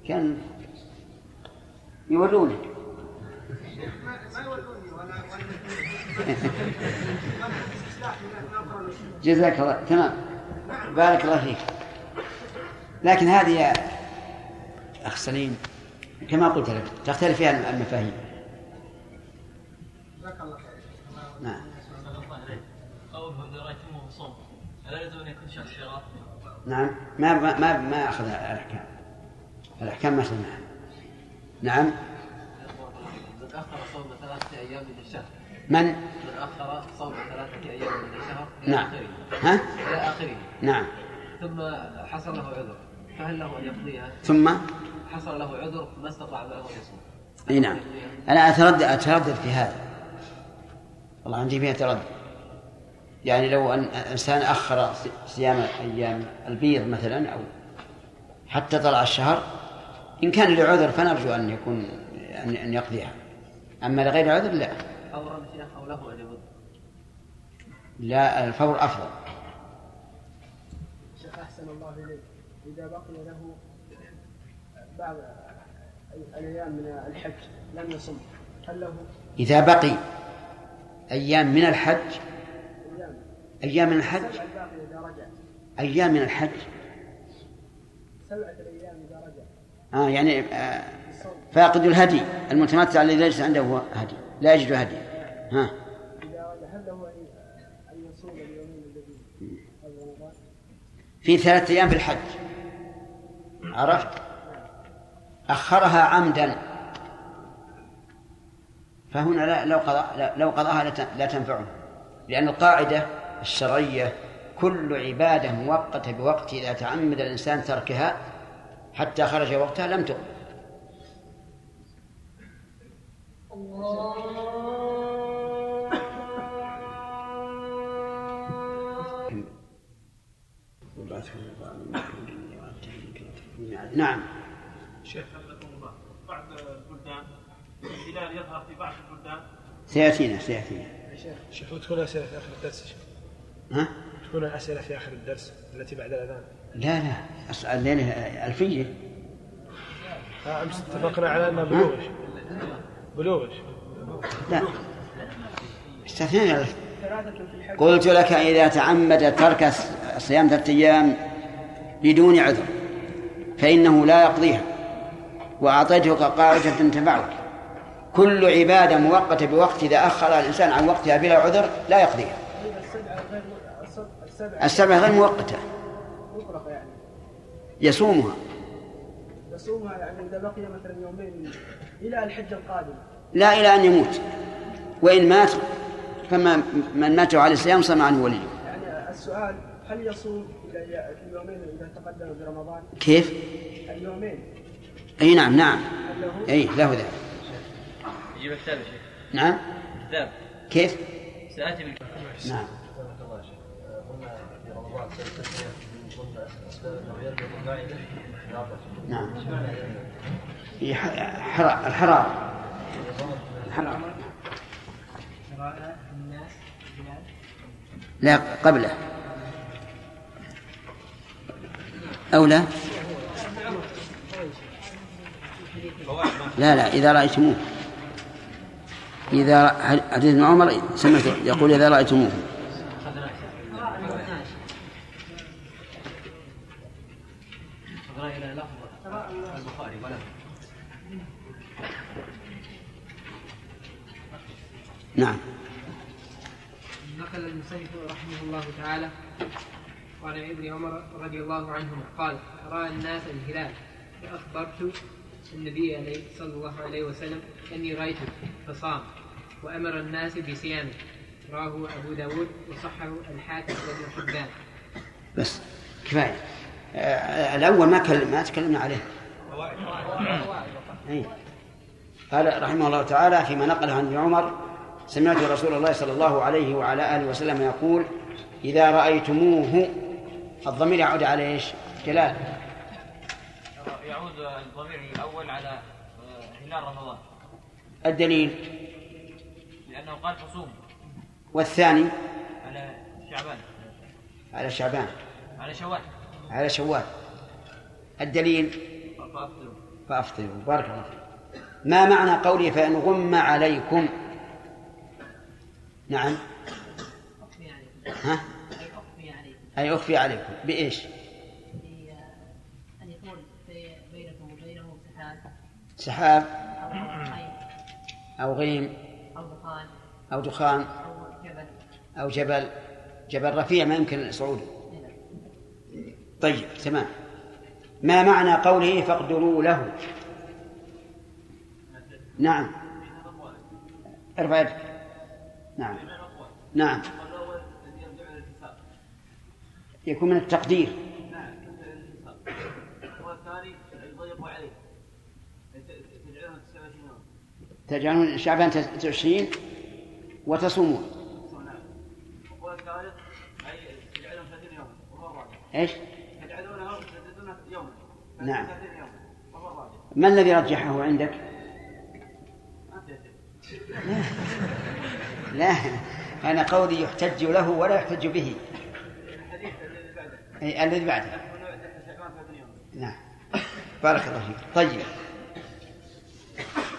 كان والسنة جزاك الله تمام. بارك الله فيك. لكن هذه يا أخ سليم كما قلت لك تختلف فيها المفاهيم. جزاك الله خير. نعم قوله إذا رأيتموه صوم ألا يلزم أن يكون شخص شراء؟ نعم ما ما ما, ما أخذ الأحكام. الأحكام ما أخذناها نعم. من أخر صوم ثلاثة أيام من الشهر من؟ من أخر صوم ثلاثة أيام من الشهر إلى نعم. آخره. ها؟ إلى آخره. نعم. ثم حصل له عذر فهل له أن يقضيها؟ ثم؟ حصل له عذر ما استطاع بعده أن يصوم. إي نعم. أنا اتردد أتردد في هذا. والله عندي فيها تردد. يعني لو أن إنسان أخر صيام أيام البيض مثلا أو حتى طلع الشهر إن كان لعذر فنرجو أن يكون أن أن يقضيها. أما لغير عذر لا. فورا أو له أن لا الفور أفضل. شيخ أحسن الله إليك. إذا بقي له بعض الأيام من الحج لم يصم هل له؟ إذا بقي أيام من الحج أيام من الحج؟ أيام من الحج. سبعه الأيام اذا رجع آه يعني آه فاقد الهدي المتمتع الذي ليس عنده هدي لا يجد هدي. ها. إذا؟ في ثلاثة أيام في الحج. عرفت؟ أخرها عمدا. فهنا لا لو قضى لو قضاها لا تنفعه لأن القاعدة الشرعية كل عبادة مؤقتة بوقت إذا تعمد الإنسان تركها حتى خرج وقتها لم تقبل نعم. شيخ حفظكم الله بعض البلدان الهلال يظهر في بعض البلدان؟ سيأتينا سيأتينا. شيخ وتكون اسئله في آخر الدرس شيخ. ها؟ تكون اسئله في آخر الدرس التي بعد الأذان لا لا أص- الليلة ألفية أمس اتفقنا على أنها بلوغ. بلوغ. لا استثنينا الألف. قلت لك إذا تعمد ترك صيام ثلاثة أيام بدون عذر فإنه لا يقضيها وأعطيتك قاعدة تنفعك كل عبادة مؤقتة بوقت إذا أخر الإنسان عن وقتها بلا عذر لا يقضيها السبعة- السبع غير مؤقتة. مطلقة يعني. يصومها. يصومها يعني إذا بقي مثلا يومين إلى الحج القادم. لا إلى أن يموت. وإن مات فما من مات على الصيام صام عنه وليه. يعني السؤال هل يصوم إلى في اليومين إذا تقدم برمضان كيف؟ اليومين. أي نعم نعم. هل له؟ أي له ذلك يجيب الكتاب يا شيخ. نعم. كتاب كيف؟ سآتي بالكتاب نعم. نعم. الحرارة. الحرارة. لا قبله. أو لا. لا لا إذا رأيتموه. إذا حديث ابن عمر سمعت يقول إذا رأيتموه أقرأ إلى لفظ البخاري ولا نعم. نقل المصنف رحمه الله تعالى وعن ابن عمر رضي الله عنهما قال راى الناس الهلال. فأخبرت النبي عليه صلى الله عليه وسلم أني رايته فصام وأمر الناس بصيامه. رواه أبو داود وصحه الحاكم وابن حبان. بس كفاية. آه، الأول ما كلم ما تكلمنا عليه. أي. قال رحمه الله تعالى فيما نقله عن ابن عمر سمعت رسول الله صلى الله عليه وعلى آله وسلم يقول إذا رأيتموه. الضمير يعود على إيش؟ جلال. يعود الضمير الأول على آه، هلال رمضان. الدليل؟ لأنه قال فصوم والثاني؟ على شعبان. على شعبان. على شوال. على شوال. الدليل؟ فأفطروا. فأفطروا. بارك الله فيك. ما معنى قوله فإن غم عليكم؟ نعم. أخفي عليكم ها؟ أي أخفي عليكم. أي أخفي عليكم بإيش؟ أن يكون بينكم وبينه سحاب سحاب أو غيم أو دخان أو دخان أو جبل أو جبل. جبل رفيع ما يمكن صعوده. طيب تمام. ما معنى قوله فاقدروا له؟ نعم. ارفع يدك. نعم. نعم. يكون من التقدير. والثاني 29 يوم تجعلون شعبان تسعين وتصومون. والثالث تجعلهم 30 يوم وهو الرابع إيش؟ يوما نعم. 30 يوم وهو الرابع ما الذي رجحه عندك؟ لا أنا قولي يحتج له ولا يحتج به. الذي بعده الذي بعده. يكون شعبان 30 يوم نعم. بارك الله فيك. طيب.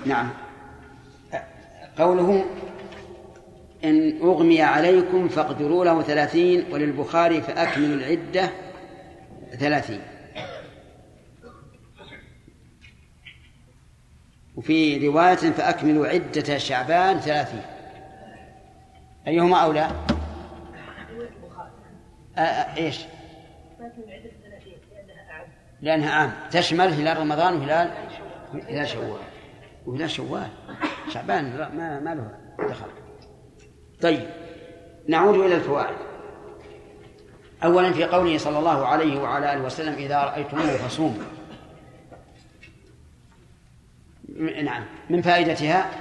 نعم. قوله إن أغمي عليكم فاقدروا له ثلاثين وللبخاري فأكملوا العدة ثلاثين. وفي رواية فأكملوا عدة شعبان ثلاثين. أيهما أولى؟ آه آه إيش؟ لأنها عام. تشمل هلال رمضان وهلال هلال شوال. وهلال شوال. شعبان ما ما له دخل. طيب نعود إلى الفوائد. أولا في قوله صلى الله عليه وعلى آله وسلم إذا رأيتموه فصوموا. نعم. من فائدتها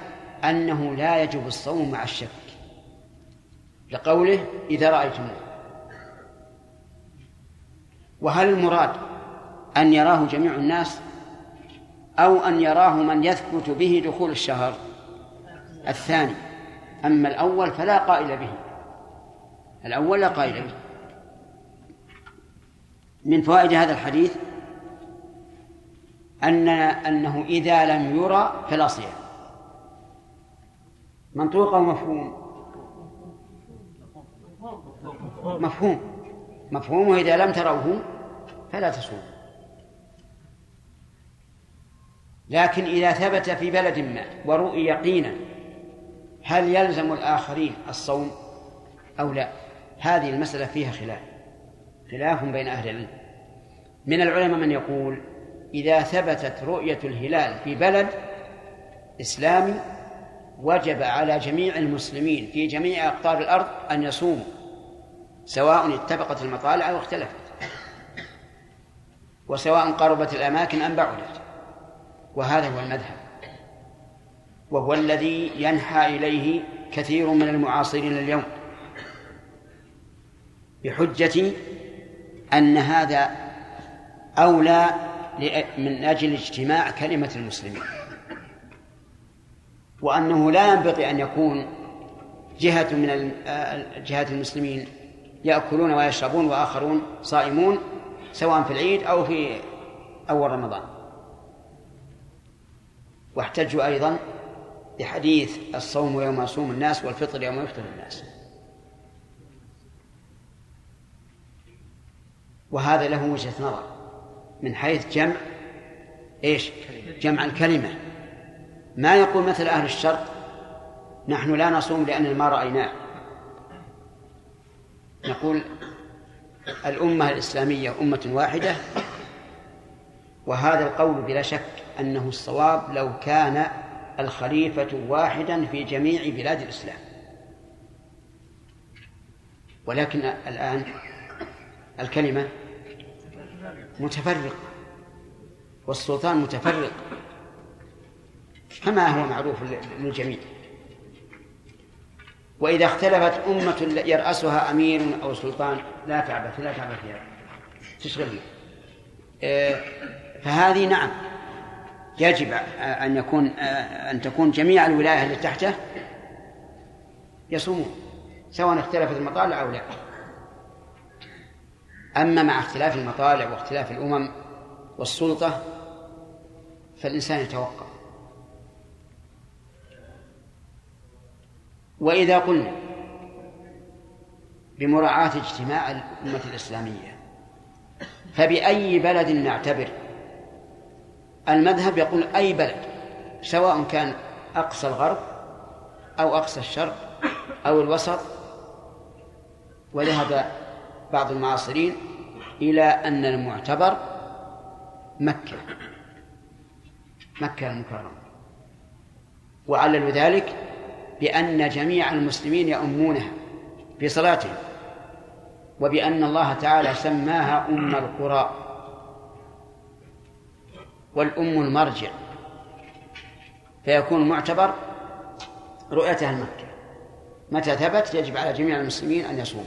أنه لا يجب الصوم مع الشك. لقوله إذا رأيتموه. وهل المراد أن يراه جميع الناس أو أن يراه من يثبت به دخول الشهر؟ الثاني. أما الأول فلا قائل به. الأول لا قائل به. من فوائد هذا الحديث أن أنه إذا لم يرى فلا صيام. منطوق أو مفهوم مفهوم. مفهومه إذا لم تروه فلا تصوم. لكن إذا ثبت في بلد ما ورؤي يقينا هل يلزم الآخرين الصوم أو لا؟ هذه المسألة فيها خلاف. خلاف بين أهل العلم. من العلماء من يقول إذا ثبتت رؤية الهلال في بلد إسلامي وجب على جميع المسلمين في جميع أقطار الأرض أن يصوموا سواء اتفقت المطالع أو اختلفت. وسواء قربت الأماكن أم بعدت. وهذا هو المذهب. وهو الذي ينحى إليه كثير من المعاصرين اليوم. بحجة أن هذا أولى من أجل اجتماع كلمة المسلمين. وأنه لا ينبغي أن يكون جهة من جهات المسلمين يأكلون ويشربون وآخرون صائمون سواء في العيد أو في أول رمضان. واحتجوا أيضا بحديث الصوم يوم يصوم الناس والفطر يوم يفطر الناس. وهذا له وجهة نظر من حيث جمع إيش؟ جمع الكلمة. ما يقول مثل أهل الشرق؟ نحن لا نصوم لأن ما رأيناه. نقول الأمة الإسلامية أمة واحدة وهذا القول بلا شك أنه الصواب لو كان الخليفة واحدا في جميع بلاد الإسلام. ولكن الآن الكلمة متفرق والسلطان متفرق. كما هو معروف للجميع. وإذا اختلفت أمة يرأسها أمير أو سلطان لا تعبث لا تعبث فيها تشغلنا آه، فهذه نعم. يجب أن يكون آه، أن تكون جميع الولاية التي تحته يصومون سواء اختلفت المطالع أو لا. أما مع اختلاف المطالع واختلاف الأمم والسلطة فالإنسان يتوقف. وإذا قلنا بمراعاة اجتماع الأمة الإسلامية فبأي بلد نعتبر؟ المذهب يقول أي بلد سواء كان أقصى الغرب أو أقصى الشرق أو الوسط. وذهب بعض المعاصرين إلى أن المعتبر مكة مكة المكرمة. وعللوا ذلك بأن جميع المسلمين يؤمونها في صلاتهم وبأن الله تعالى سماها أم القرى والأم المرجع فيكون معتبر رؤيتها المكة. متى ثبت؟ يجب على جميع المسلمين أن يصوموا.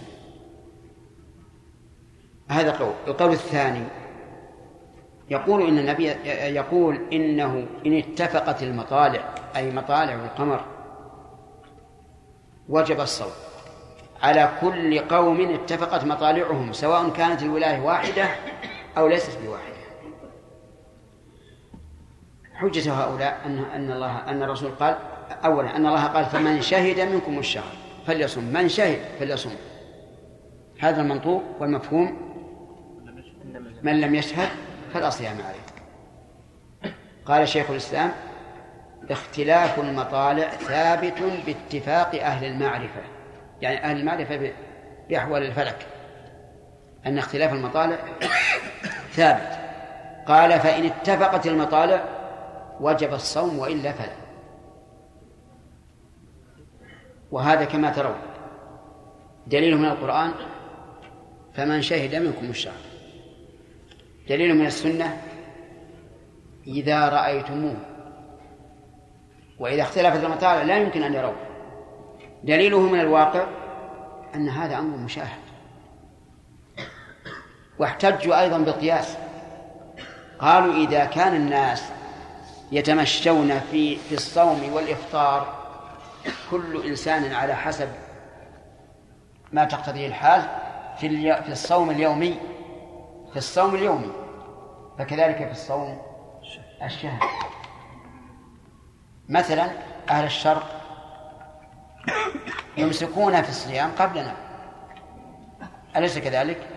هذا قول. القول الثاني يقول إن النبي يقول إنه إن اتفقت المطالع أي مطالع القمر وجب الصوم. على كل قوم اتفقت مطالعهم سواء كانت الولاية واحدة أو ليست بواحدة. حجة هؤلاء أن أن الله أن الرسول قال أولا أن الله قال فمن شهد منكم الشهر فليصم من شهد فليصم هذا المنطوق والمفهوم. من لم يشهد فلا صيام عليه. قال شيخ الإسلام اختلاف المطالع ثابت باتفاق أهل المعرفة. يعني أهل المعرفة بأحوال الفلك. أن اختلاف المطالع ثابت. قال فإن اتفقت المطالع وجب الصوم وإلا فلا. وهذا كما ترون. دليل من القرآن فمن شهد منكم الشهر. دليل من السنة إذا رأيتموه. وإذا اختلفت المطالع لا يمكن أن يروه دليله من الواقع أن هذا أمر مشاهد. واحتجوا أيضا بالقياس. قالوا إذا كان الناس يتمشون في في الصوم والإفطار كل إنسان على حسب ما تقتضيه الحال في في الصوم اليومي. في الصوم اليومي. فكذلك في الصوم الشهري. مثلا أهل الشرق يمسكون في الصيام قبلنا. أليس كذلك؟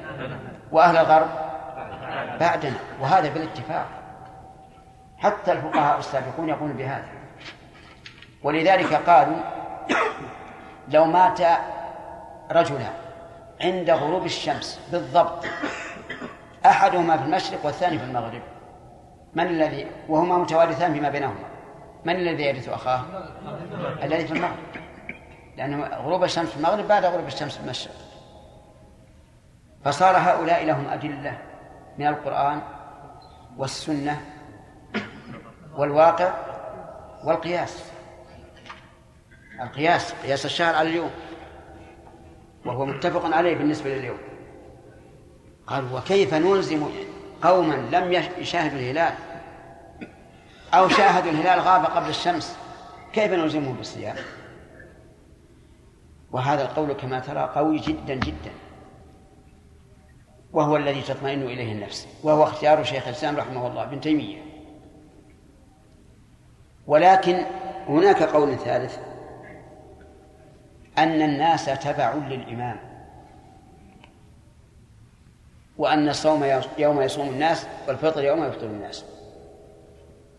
وأهل الغرب بعدنا. وهذا بالاتفاق. حتى الفقهاء السابقون يقولون بهذا. ولذلك قالوا لو مات رجلان عند غروب الشمس بالضبط أحدهما في المشرق والثاني في المغرب من الذي؟ وهما متوارثان فيما بينهما. من الذي يرث أخاه؟ الذي في المغرب. لأن غروب الشمس في المغرب بعد غروب الشمس في المشرق. فصار هؤلاء لهم أدلة من القرآن والسنة والواقع والقياس. القياس قياس الشهر على اليوم. وهو متفق عليه بالنسبة لليوم. قال وكيف نلزم قوما لم يشاهدوا الهلال؟ أو شاهدوا الهلال غاب قبل الشمس كيف نلزمهم بالصيام؟ وهذا القول كما ترى قوي جدا جدا. وهو الذي تطمئن إليه النفس وهو اختيار شيخ الإسلام رحمه الله ابن تيمية. ولكن هناك قول ثالث أن الناس تبع للإمام. وأن الصوم يوم يصوم الناس والفطر يوم يفطر الناس.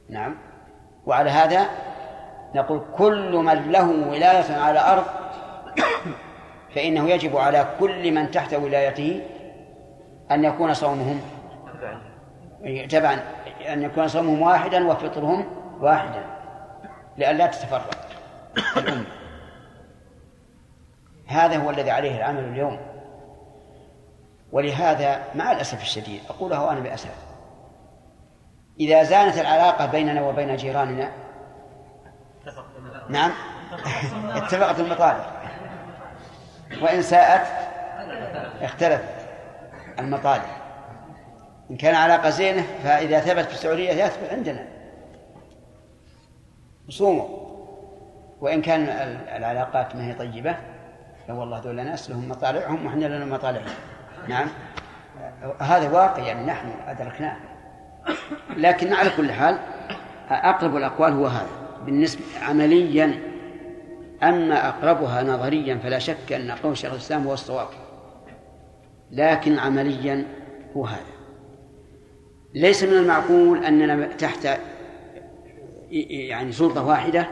نعم. وعلى هذا نقول كل من له ولاية على أرض فإنه يجب على كل من تحت ولايته أن يكون صومهم. تبعا أن يكون صومهم واحدا وفطرهم واحدا لئلا تتفرق. الأمة هذا هو الذي عليه العمل اليوم. ولهذا مع الأسف الشديد أقوله أنا بأسف. إذا زانت العلاقة بيننا وبين جيراننا. نعم. اتفقت المطالب. وإن ساءت اختلفت المطالب. إن كان علاقة زينة فإذا ثبت في السعودية يثبت عندنا. صوموا. وإن كان العلاقات ما هي طيبة والله ذولا ناس لهم مطالعهم وإحنا لنا مطالعهم. نعم. هذا واقع يعني نحن أدركناه. لكن على كل حال أقرب الأقوال هو هذا. بالنسبة عمليا أما أقربها نظريا فلا شك أن قول شيخ الإسلام هو الصواب. لكن عمليا هو هذا. ليس من المعقول أننا تحت يعني سلطة واحدة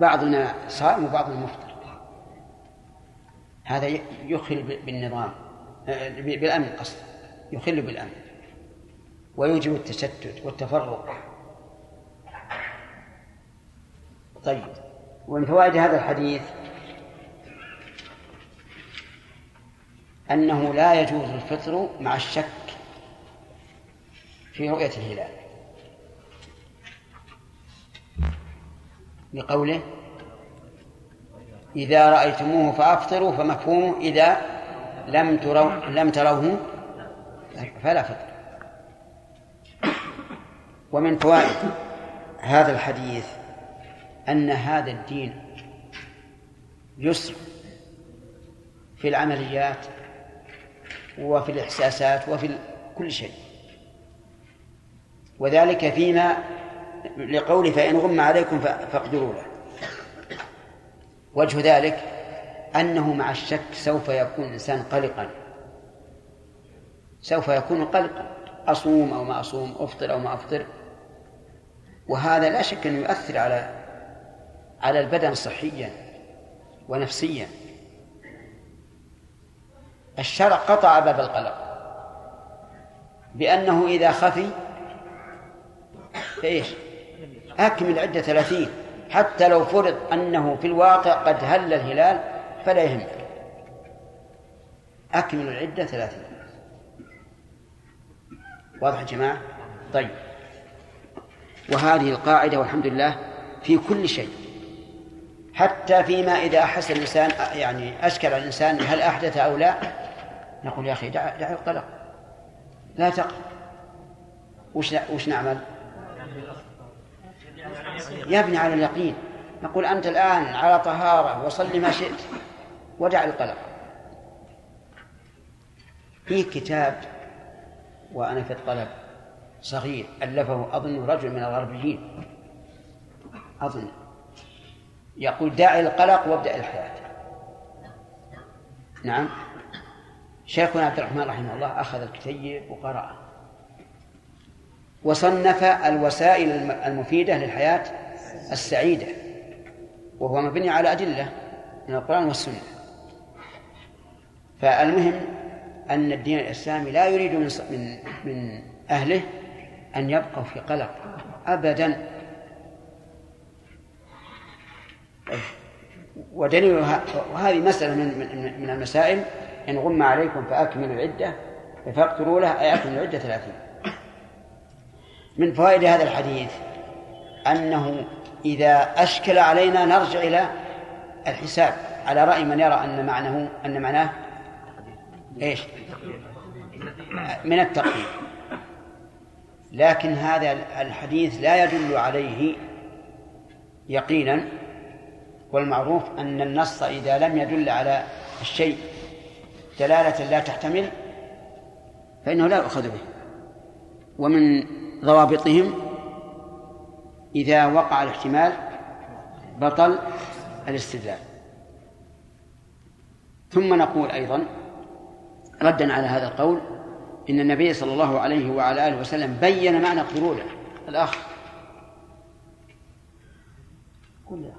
بعضنا صائم وبعضنا مفطر. هذا يخل بالنظام بالأمن قصد يخل بالأمن. ويوجب التشتت والتفرق. طيب ومن فوائد هذا الحديث أنه لا يجوز الفطر مع الشك في رؤية الهلال. لقوله إذا رأيتموه فأفطروا فمفهومه إذا لم تروا لم تروه فلا فطر. ومن فوائد هذا الحديث أن هذا الدين يسر في العمليات وفي الإحساسات وفي كل شيء. وذلك فيما لقوله فإن غم عليكم فاقدروا له. وجه ذلك أنه مع الشك سوف يكون الإنسان قلقا. سوف يكون قلقا. أصوم أو ما أصوم أفطر أو ما أفطر. وهذا لا شك أنه يؤثر على على البدن صحيا ونفسيا. الشرع قطع باب القلق بأنه إذا خفي فإيش أكمل عدة ثلاثين حتى لو فرض أنه في الواقع قد هل الهلال فلا يهمك أكمل العدة ثلاثين. واضح يا جماعة؟ طيب. وهذه القاعدة والحمد لله في كل شيء. حتى فيما إذا أحس الإنسان يعني أشكل الإنسان هل أحدث أو لا نقول يا أخي دع, دع القلق. لا تقل وش وش نعمل؟ يبني على اليقين. نقول أنت الآن على طهارة وصل ما شئت ودع القلق. في كتاب وأنا في الطلب صغير ألفه أظن رجل من الغربيين. أظن. يقول دع القلق وابدأ الحياة. نعم. شيخنا عبد الرحمن رحمه الله أخذ الكتيب وقرأه. وصنف الوسائل المفيدة للحياة السعيدة وهو مبني على أدلة من القرآن والسنة. فالمهم أن الدين الإسلامي لا يريد من من من أهله أن يبقوا في قلق أبدا. ودليل وهذه مسألة من من من المسائل. إن غم عليكم فأكملوا العدة فاقتلوا له أي أكملوا العدة ثلاثين. من فوائد هذا الحديث أنه إذا أشكل علينا نرجع إلى الحساب على رأي من يرى أن معناه أن معناه إيش؟ من التقدير. لكن هذا الحديث لا يدل عليه يقينا والمعروف أن النص إذا لم يدل على الشيء دلالة لا تحتمل فإنه لا يؤخذ به. ومن ضوابطهم إذا وقع الاحتمال بطل الاستدلال. ثم نقول أيضا ردا على هذا القول إن النبي صلى الله عليه وعلى آله وسلم بين معنى قروله الأخ. قل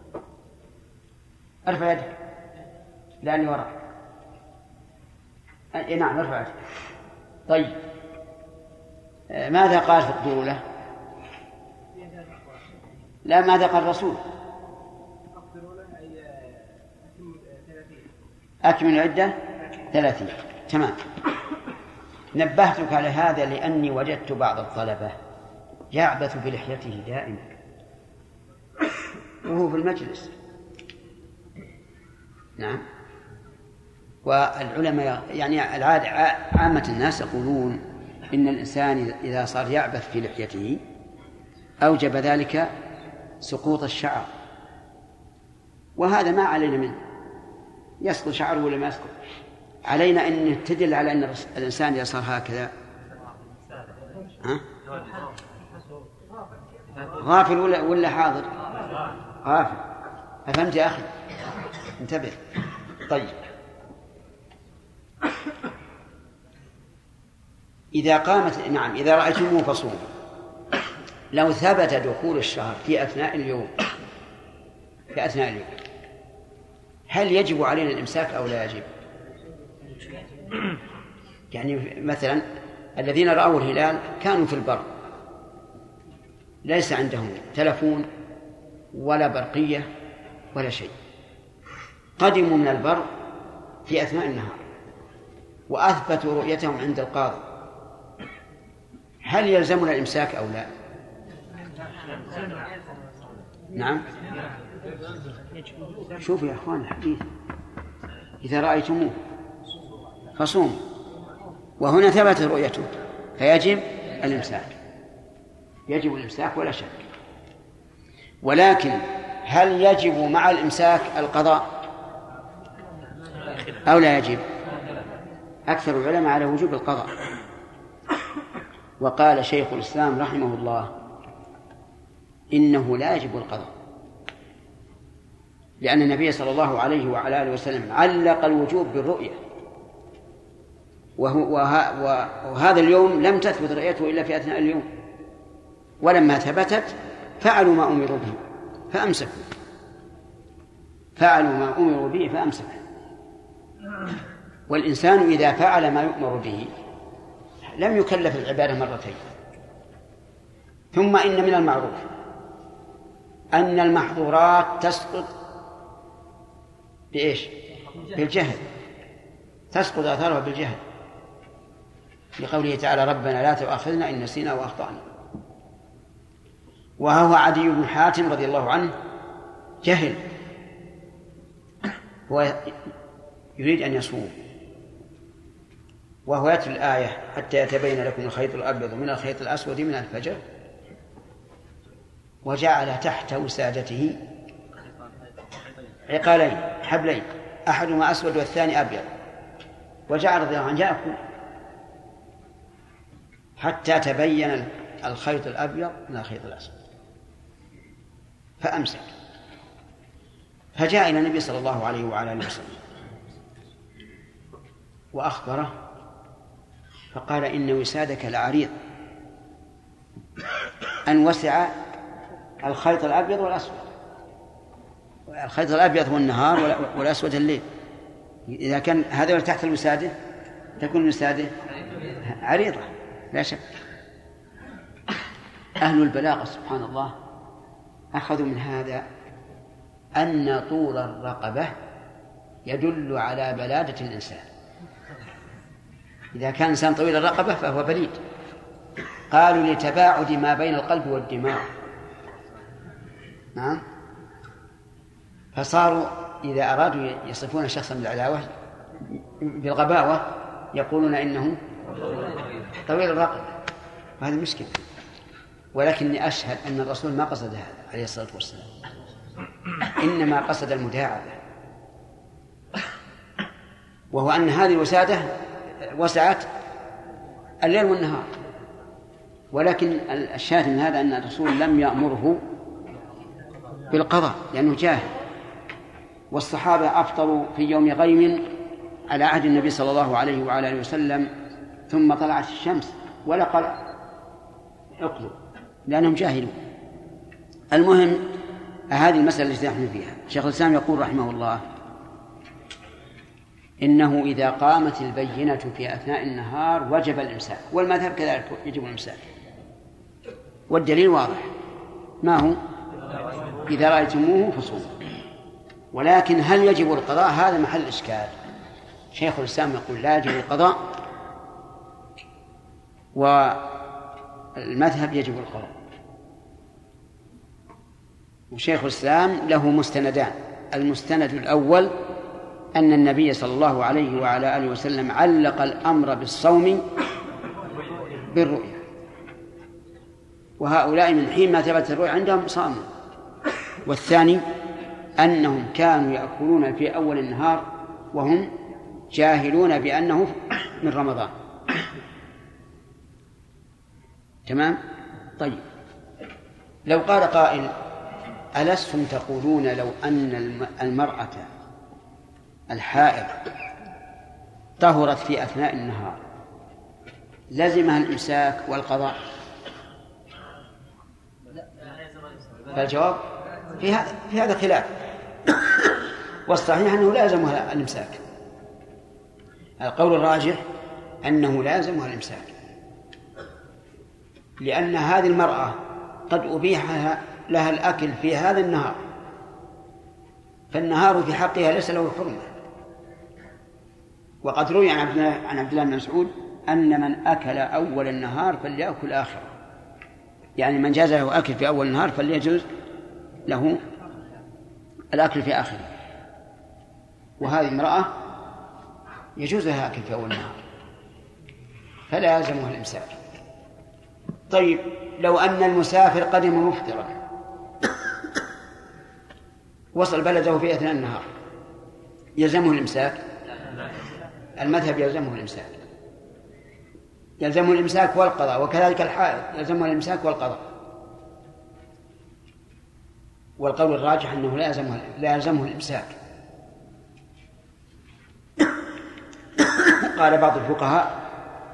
أرفع يدك. لأني وراء. نعم أرفع يدك. طيب. ماذا قال في القرولة لا ماذا قال الرسول؟ أكمل العدة ثلاثين. تمام. نبهتك على هذا لأني وجدت بعض الطلبة يعبث بلحيته دائما. وهو في المجلس. نعم. والعلماء يعني العادة عامة الناس يقولون إن الإنسان إذا صار يعبث في لحيته أوجب ذلك سقوط الشعر. وهذا ما علينا منه. يسقط شعره ولا ما يسقط؟ علينا أن تدل على أن الإنسان صار هكذا ها؟ غافل ولا ولا حاضر؟ غافل أفهمت يا أخي؟ انتبه طيب إذا قامت نعم إذا رأيتموه فصوموا لو ثبت دخول الشهر في أثناء اليوم في أثناء اليوم هل يجب علينا الإمساك أو لا يجب؟ يعني مثلا الذين رأوا الهلال كانوا في البر. ليس عندهم تلفون ولا برقية ولا شيء. قدموا من البر في أثناء النهار وأثبتوا رؤيتهم عند القاضي. هل يلزمنا الإمساك أو لا؟ نعم. شوفوا يا أخوان الحديث. إذا رأيتموه. فصوموا وهنا ثبتت رؤيته. فيجب الإمساك. يجب الإمساك ولا شك. ولكن هل يجب مع الإمساك القضاء؟ أو لا يجب؟ أكثر العلماء على وجوب القضاء. وقال شيخ الإسلام رحمه الله إنه لا يجب القضاء. لأن النبي صلى الله عليه وعلى آله وسلم علق الوجوب بالرؤية. وهذا اليوم لم تثبت رؤيته إلا في أثناء اليوم. ولما ثبتت فعلوا ما أمروا به فأمسكوا. فعلوا ما أمروا به فأمسكوا. والإنسان إذا فعل ما يؤمر به لم يكلف العبادة مرتين. ثم إن من المعروف أن المحظورات تسقط بإيش؟ بالجهل. تسقط آثارها بالجهل. لقوله تعالى ربنا لا تؤاخذنا إن نسينا وأخطأنا وهو عدي بن حاتم رضي الله عنه جهل. هو يريد أن يصوم. وهو يتلو الآية حتى يتبين لكم الخيط الأبيض من الخيط الأسود من الفجر. وجعل تحت وسادته عقالين حبلين أحدهما أسود والثاني أبيض. وجعل رضي الله عنه يأكل حتى تبين الخيط الأبيض من الخيط الأسود. فأمسك. فجاء إلى النبي صلى الله عليه وعلى آله وسلم وأخبره فقال إن وسادك لعريض أن وسع الخيط الأبيض والأسود. الخيط الأبيض هو النهار والأسود الليل. إذا كان هذا تحت الوسادة تكون الوسادة عريضة. لا شك. أهل البلاغة سبحان الله أخذوا من هذا أن طول الرقبة يدل على بلادة الإنسان. إذا كان إنسان طويل الرقبة فهو بليد قالوا لتباعد ما بين القلب والدماغ. نعم. فصاروا إذا أرادوا يصفون شخصا بالعداوة بالغباوة يقولون إنه طويل الرقبة وهذه مشكلة. ولكني أشهد أن الرسول ما قصد هذا عليه الصلاة والسلام. إنما قصد المداعبة. وهو أن هذه الوسادة وسعت الليل والنهار. ولكن الشاهد من هذا أن الرسول لم يأمره بالقضاء لأنه جاهل. والصحابة أفطروا في يوم غيم على عهد النبي صلى الله عليه وعلى آله وسلم ثم طلعت الشمس ولا قال اقضوا لأنهم جاهلون المهم هذه المسألة التي نحن فيها. شيخ الإسلام يقول رحمه الله إنه إذا قامت البينة في أثناء النهار وجب الإمساك. والمذهب كذلك يجب الإمساك. والدليل واضح. ما هو؟ إذا رأيتموه فصوموا. ولكن هل يجب القضاء؟ هذا محل إشكال. شيخ الإسلام يقول لا يجب القضاء والمذهب يجب القضاء وشيخ الإسلام له مستندان. المستند الأول أن النبي صلى الله عليه وعلى آله وسلم علق الأمر بالصوم بالرؤيا. وهؤلاء من حين ما ثبت الرؤيا عندهم صاموا. والثاني أنهم كانوا يأكلون في أول النهار وهم جاهلون بأنه من رمضان. تمام؟ طيب. لو قال قائل ألستم تقولون لو أن المرأة الحائض طهرت في أثناء النهار لزمها الإمساك والقضاء؟ فالجواب في هذا في هذا خلاف والصحيح أنه لازمها الإمساك. القول الراجح أنه لازمها الإمساك. لأن هذه المرأة قد أبيح لها الأكل في هذا النهار. فالنهار في حقها ليس له حرمة. وقد روي عن عبد الله بن مسعود أن من أكل أول النهار فليأكل آخره. يعني من جاز له أكل في أول النهار فليجوز له الأكل في آخره. وهذه امرأة يجوز لها أكل في أول النهار. فلا يلزمها الإمساك. طيب لو أن المسافر قدم مفطرا وصل بلده في أثناء النهار يلزمه الإمساك؟ المذهب يلزمه الإمساك. يلزمه الإمساك والقضاء وكذلك الحائض يلزمه الإمساك والقضاء. والقول الراجح أنه لا يلزمه لا يلزمه الإمساك. قال بعض الفقهاء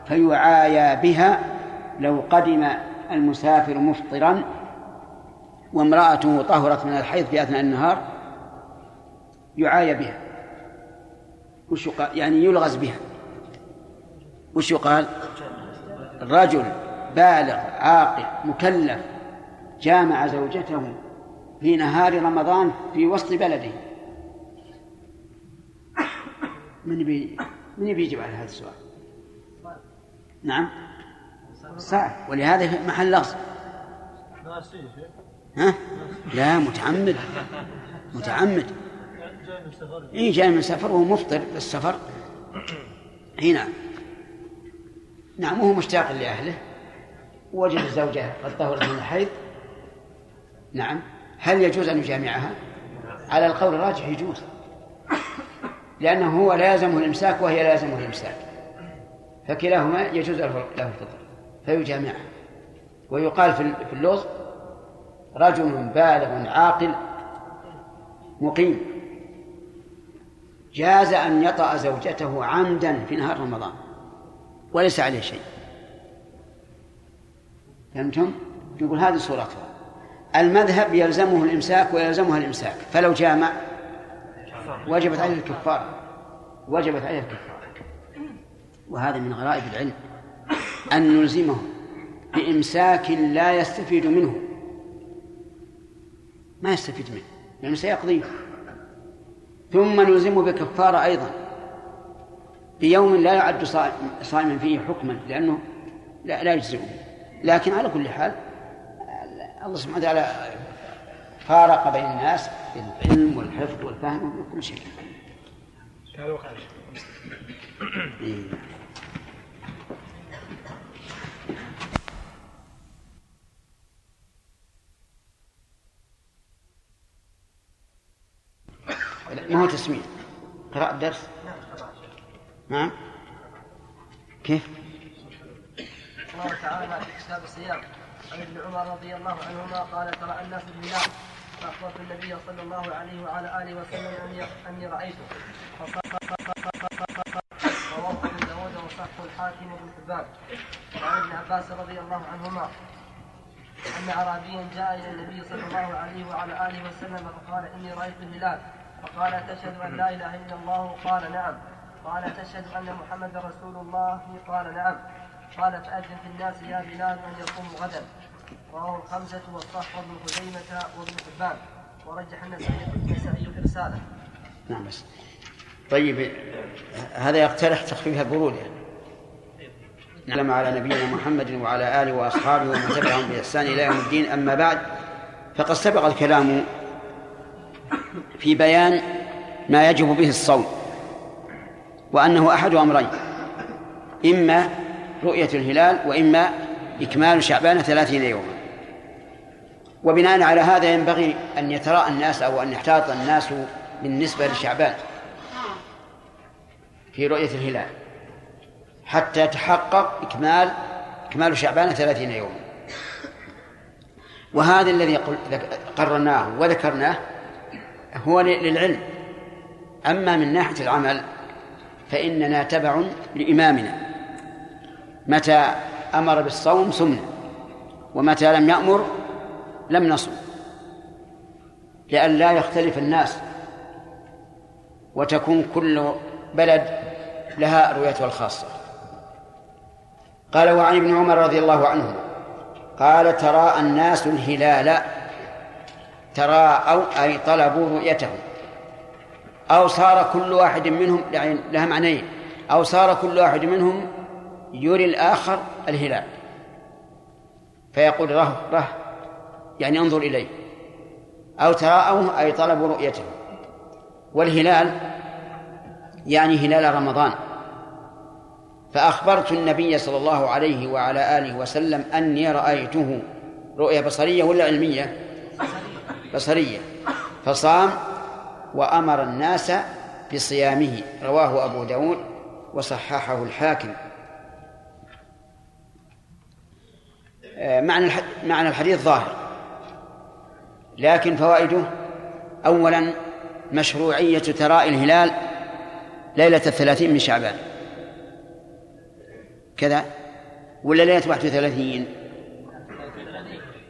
فيعايا بها لو قدم المسافر مفطرا وامرأته طهرت من الحيض في أثناء النهار يعايى بها. وش يقال يعني يلغز بها. وش يقال رجل بالغ عاقل مكلف جامع زوجته في نهار رمضان في وسط بلده. من بي من بيجيب على هذا السؤال؟ نعم. صعب. ولهذا محل لغز. ها؟ لا متعمد. متعمد. اي جاي من سفر وهو مفطر بالسفر اي نعم. نعم وهو مشتاق لأهله. وجد الزوجة قد طهرت من الحيض. نعم. هل يجوز أن يجامعها؟ على القول الراجح يجوز. لأنه هو لا يلزمه الإمساك وهي لا يلزمه الإمساك. فكلاهما يجوز له الفطر. فيجامعها ويقال في اللغز رجل بالغ عاقل مقيم. جاز أن يطأ زوجته عمدا في نهار رمضان. وليس عليه شيء. فهمتم؟ يقول هذه صورتها المذهب يلزمه الإمساك ويلزمها الإمساك. فلو جامع وجبت عليه الكفارة وجبت عليه الكفارة وهذا من غرائب العلم. أن نلزمه بإمساك لا يستفيد منه. ما يستفيد منه لأنه سيقضيه. ثم نلزمه بكفارة أيضا. بيوم لا يعد صائما فيه حكما لأنه لا, لا يجزئه. لكن على كل حال الله سبحانه وتعالى فارق بين الناس بالعلم والحفظ والفهم وكل شيء. إيه. ما هو تسمية؟ قراءة درس؟ نعم. كيف؟ الله تعالى في كتاب الصيام. عن ابن عمر رضي الله عنهما قال ترى الناس الهلال فأخبرت النبي صلى الله عليه وعلى آله وسلم اني أني رأيته. رواه ابو داود وصح الحاكم وابن حبان. وعن ابن عباس رضي الله عنهما أن اعرابيا جاء إلى النبي صلى الله عليه وعلى آله وسلم فقال إني رأيت الهلال فقال تشهد أن لا إله إلا الله قال نعم. قال تشهد أن محمدا رسول الله قال نعم. قال فأذن في الناس يا بلال أن يقوموا غدا. رواه الخمسة والصح وابن خزيمة وابن حبان. ورجح النسائي في رسالة نعم بس. طيب هذا يقترح تخفيف البرود نعلم على نبينا محمد وعلى آله وأصحابه ومن تبعهم بإحسان إلى يوم الدين. أما بعد فقد سبق الكلام في بيان ما يجب به الصوم وأنه أحد أمرين إما رؤية الهلال وإما إكمال شعبان ثلاثين يوما. وبناء على هذا ينبغي أن يتراءى الناس أو أن يحتاط الناس بالنسبة لشعبان في رؤية الهلال حتى يتحقق إكمال إكمال شعبان ثلاثين يوما. وهذا الذي قررناه وذكرناه هو للعلم. أما من ناحية العمل فإننا تبع لإمامنا. متى أمر بالصوم سمنا ومتى لم يأمر لم نصم. لئلا يختلف الناس وتكون كل بلد لها رؤيتها الخاصة. قال وعن ابن عمر رضي الله عنه قال تراءى الناس الهلال تراءوا أي طلبوا رؤيته أو صار كل واحد منهم يعني لها معنيين. أو صار كل واحد منهم يري الآخر الهلال. فيقول ره ره يعني انظر إليه. أو تراءوه أي طلبوا رؤيته والهلال يعني هلال رمضان. فأخبرت النبي صلى الله عليه وعلى آله وسلم أني رأيته. رؤية بصرية ولا علمية؟ بصرية فصام وأمر الناس بصيامه. رواه أبو داود وصححه الحاكم. آه، معنى معنى الحديث ظاهر. لكن فوائده أولا مشروعية تراء الهلال ليلة الثلاثين من شعبان. كذا؟ ولا ليلة واحد وثلاثين؟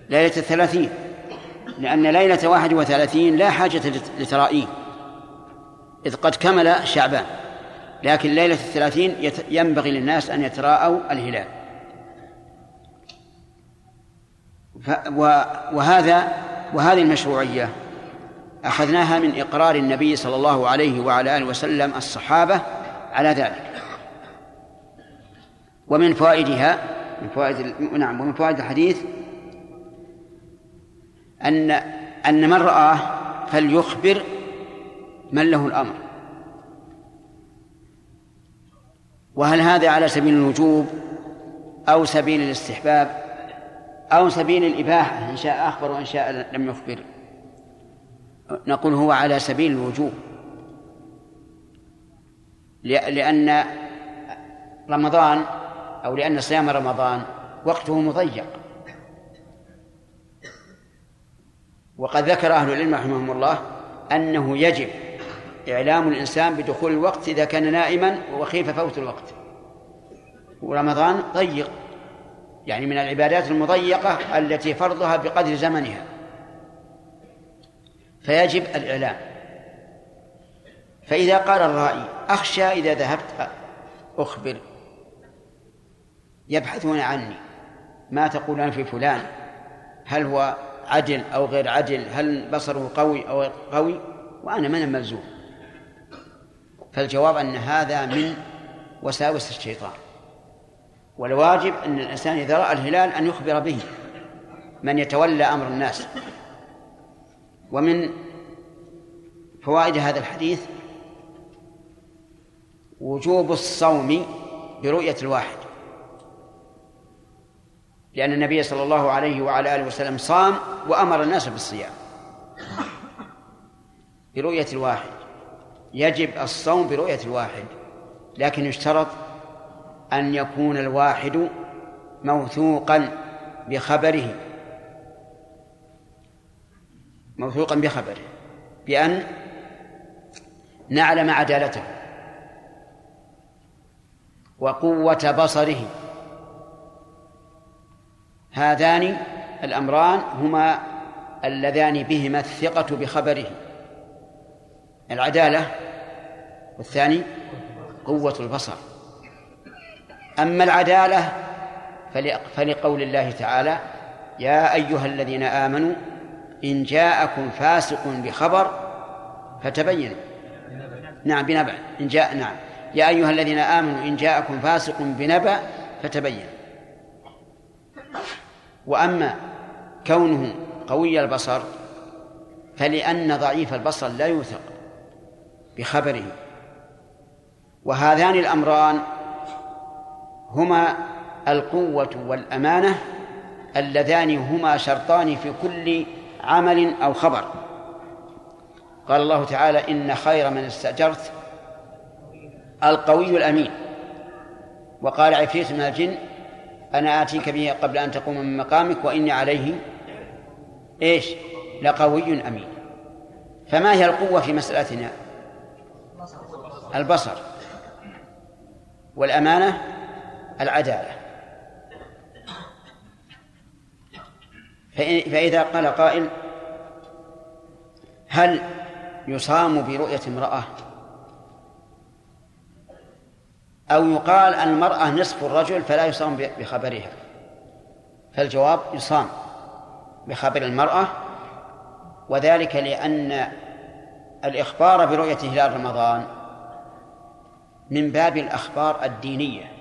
ليلة الثلاثين. لأن ليلة واحد وثلاثين لا حاجة لترائيه إذ قد كمل شعبان لكن ليلة الثلاثين ينبغي للناس أن يتراءوا الهلال. وهذا وهذه المشروعية أخذناها من إقرار النبي صلى الله عليه وعلى آله وسلم الصحابة على ذلك. ومن فوائدها من فوائد نعم ومن فوائد الحديث أن أن من رآه فليخبر من له الأمر. وهل هذا على سبيل الوجوب أو سبيل الاستحباب أو سبيل الإباحة؟ إن شاء أخبر وإن شاء لم يخبر. نقول هو على سبيل الوجوب. لأ- لأن رمضان أو لأن صيام رمضان وقته مضيق. وقد ذكر أهل العلم رحمهم الله أنه يجب إعلام الإنسان بدخول الوقت إذا كان نائما وخيف فوت الوقت. ورمضان ضيق يعني من العبادات المضيقة التي فرضها بقدر زمنها. فيجب الإعلام. فإذا قال الرائي أخشى إذا ذهبت أخبر. يبحثون عني ما تقولان في فلان؟ هل هو عدل أو غير عدل هل بصره قوي أو غير قوي؟ وأنا من الملزوم فالجواب أن هذا من وساوس الشيطان. والواجب أن الإنسان إذا رأى الهلال أن يخبر به من يتولى أمر الناس. ومن فوائد هذا الحديث وجوب الصوم برؤية الواحد. لأن النبي صلى الله عليه وعلى آله وسلم صام وأمر الناس بالصيام. برؤية الواحد. يجب الصوم برؤية الواحد. لكن يشترط أن يكون الواحد موثوقا بخبره. موثوقا بخبره. بأن نعلم عدالته وقوة بصره. هذان الأمران هما اللذان بهما الثقة بخبره العدالة والثاني قوة البصر. أما العدالة فلقول الله تعالى يا أيها الذين آمنوا إن جاءكم فاسق بخبر فتبينوا. نعم بنبأ. إن جاء نعم. يا أيها الذين آمنوا إن جاءكم فاسق بنبأ فتبينوا. وأما كونه قوي البصر فلأن ضعيف البصر لا يوثق بخبره. وهذان الأمران هما القوة والأمانة اللذان هما شرطان في كل عمل أو خبر. قال الله تعالى إن خير من استأجرت القوي الأمين. وقال عفريت من الجن أنا آتيك به قبل أن تقوم من مقامك وإني عليه إيش؟ لقوي أمين. فما هي القوة في مسألتنا؟ البصر. والأمانة؟ العدالة. فإذا قال قائل هل يصام برؤية امرأة؟ أو يقال المرأة نصف الرجل فلا يصام بخبرها. فالجواب يصام بخبر المرأة وذلك لأن الإخبار برؤية هلال رمضان من باب الأخبار الدينية.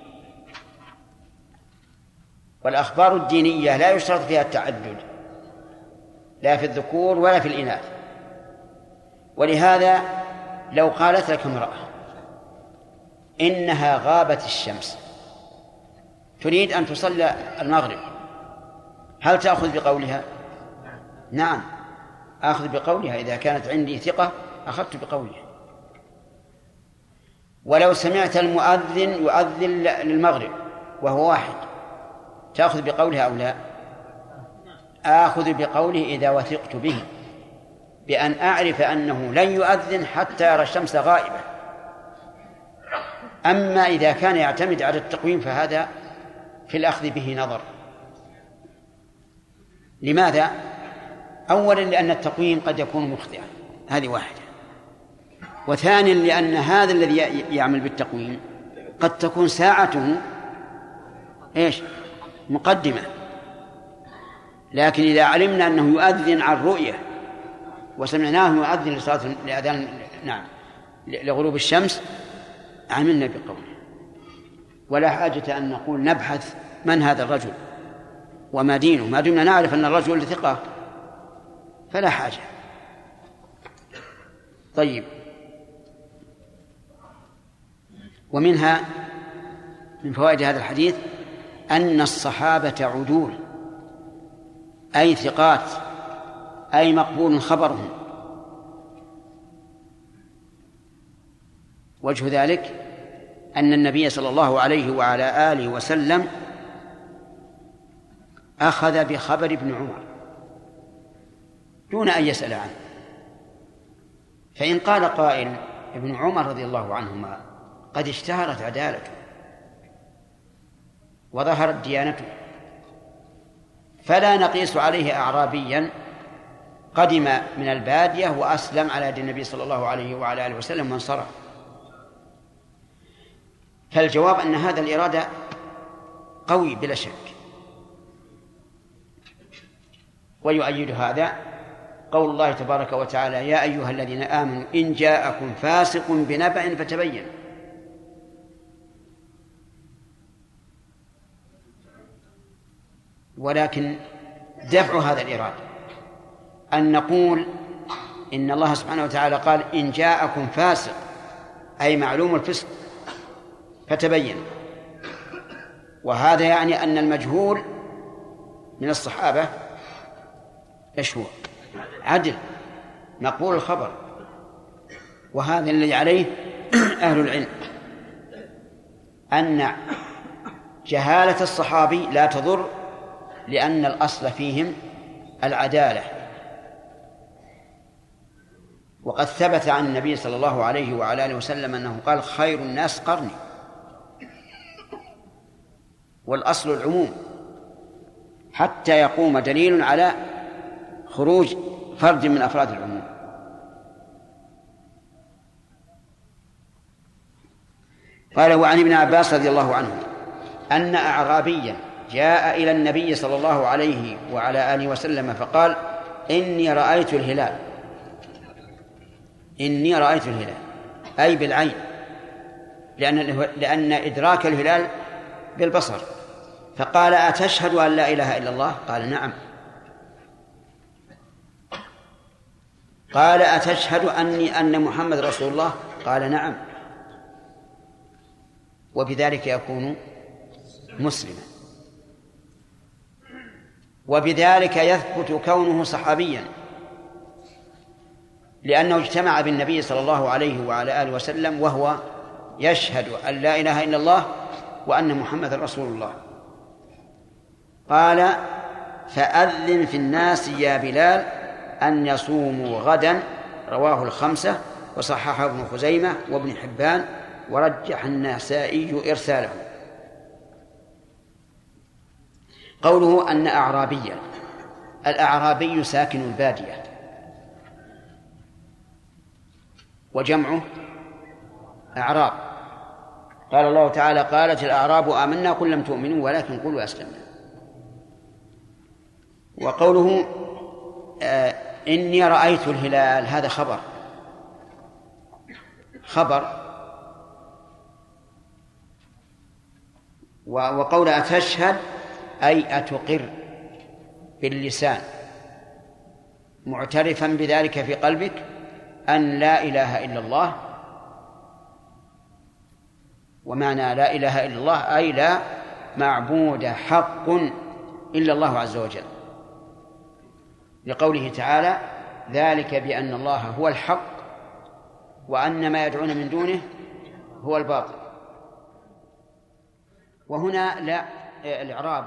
والأخبار الدينية لا يشترط فيها التعدد لا في الذكور ولا في الإناث. ولهذا لو قالت لك امرأة إنها غابت الشمس. تريد أن تصلى المغرب. هل تأخذ بقولها؟ نعم. آخذ بقولها. إذا كانت عندي ثقة أخذت بقولها. ولو سمعت المؤذن يؤذن للمغرب وهو واحد تأخذ بقوله أو لا؟ آخذ بقوله إذا وثقت به بأن أعرف أنه لن يؤذن حتى يرى الشمس غائبة. أما إذا كان يعتمد على التقويم فهذا في الأخذ به نظر. لماذا؟ أولا لأن التقويم قد يكون مخطئا. هذه واحدة. وثانيا لأن هذا الذي يعمل بالتقويم قد تكون ساعته إيش؟ مقدمة. لكن إذا علمنا أنه يؤذن عن الرؤية وسمعناه يؤذن لصلاة لأذان نعم لغروب الشمس عملنا بقوله. ولا حاجة أن نقول نبحث من هذا الرجل وما دينه. ما دمنا نعرف أن الرجل ثقة. فلا حاجة. طيب. ومنها من فوائد هذا الحديث أن الصحابة عدول أي ثقات أي مقبول خبرهم. وجه ذلك أن النبي صلى الله عليه وعلى آله وسلم أخذ بخبر ابن عمر دون أن يسأل عنه. فإن قال قائل ابن عمر رضي الله عنهما قد اشتهرت عدالته وظهرت ديانته فلا نقيس عليه أعرابيا قدم من البادية وأسلم على يد النبي صلى الله عليه وعلى آله وسلم وانصرف. فالجواب أن هذا الإرادة قوي بلا شك. ويؤيد هذا قول الله تبارك وتعالى يا أيها الذين آمنوا إن جاءكم فاسق بنبأ فتبين. ولكن دفع هذا الإرادة أن نقول إن الله سبحانه وتعالى قال إن جاءكم فاسق أي معلوم الفسق. فتبين. وهذا يعني أن المجهول من الصحابة إيش هو؟ عدل مقبول الخبر. وهذا الذي عليه أهل العلم. أن جهالة الصحابي لا تضر لأن الأصل فيهم العدالة. وقد ثبت عن النبي صلى الله عليه وعلى آله وسلم أنه قال خير الناس قرني. والأصل العموم. حتى يقوم دليل على خروج فرد من أفراد العموم. قال وعن ابن عباس رضي الله عنه أن أعرابيا جاء إلى النبي صلى الله عليه وعلى آله وسلم فقال إني رأيت الهلال. إني رأيت الهلال. أي بالعين. لأن لأن إدراك الهلال بالبصر. فقال أتشهد أن لا إله إلا الله؟ قال نعم. قال أتشهد أني أن محمد رسول الله؟ قال نعم. وبذلك يكون مسلما. وبذلك يثبت كونه صحابيا. لأنه اجتمع بالنبي صلى الله عليه وعلى آله وسلم وهو يشهد أن لا إله إلا الله وأن محمد رسول الله. قال فأذن في الناس يا بلال أن يصوموا غدا. رواه الخمسة وصححه ابن خزيمة وابن حبان ورجح النسائي إرساله. قوله أن أعرابيا. الأعرابي ساكن البادية وجمعه أعراب. قال الله تعالى قالت الأعراب آمنا قل لم تؤمنوا ولكن قولوا أسلمنا. وقوله آه إني رأيت الهلال هذا خبر. خبر. وقول أتشهد أي أتقر باللسان. معترفا بذلك في قلبك أن لا إله إلا الله ومعنى لا إله إلا الله أي لا معبود حق إلا الله عز وجل. لقوله تعالى ذلك بأن الله هو الحق وأن ما يدعون من دونه هو الباطل. وهنا لا الإعراب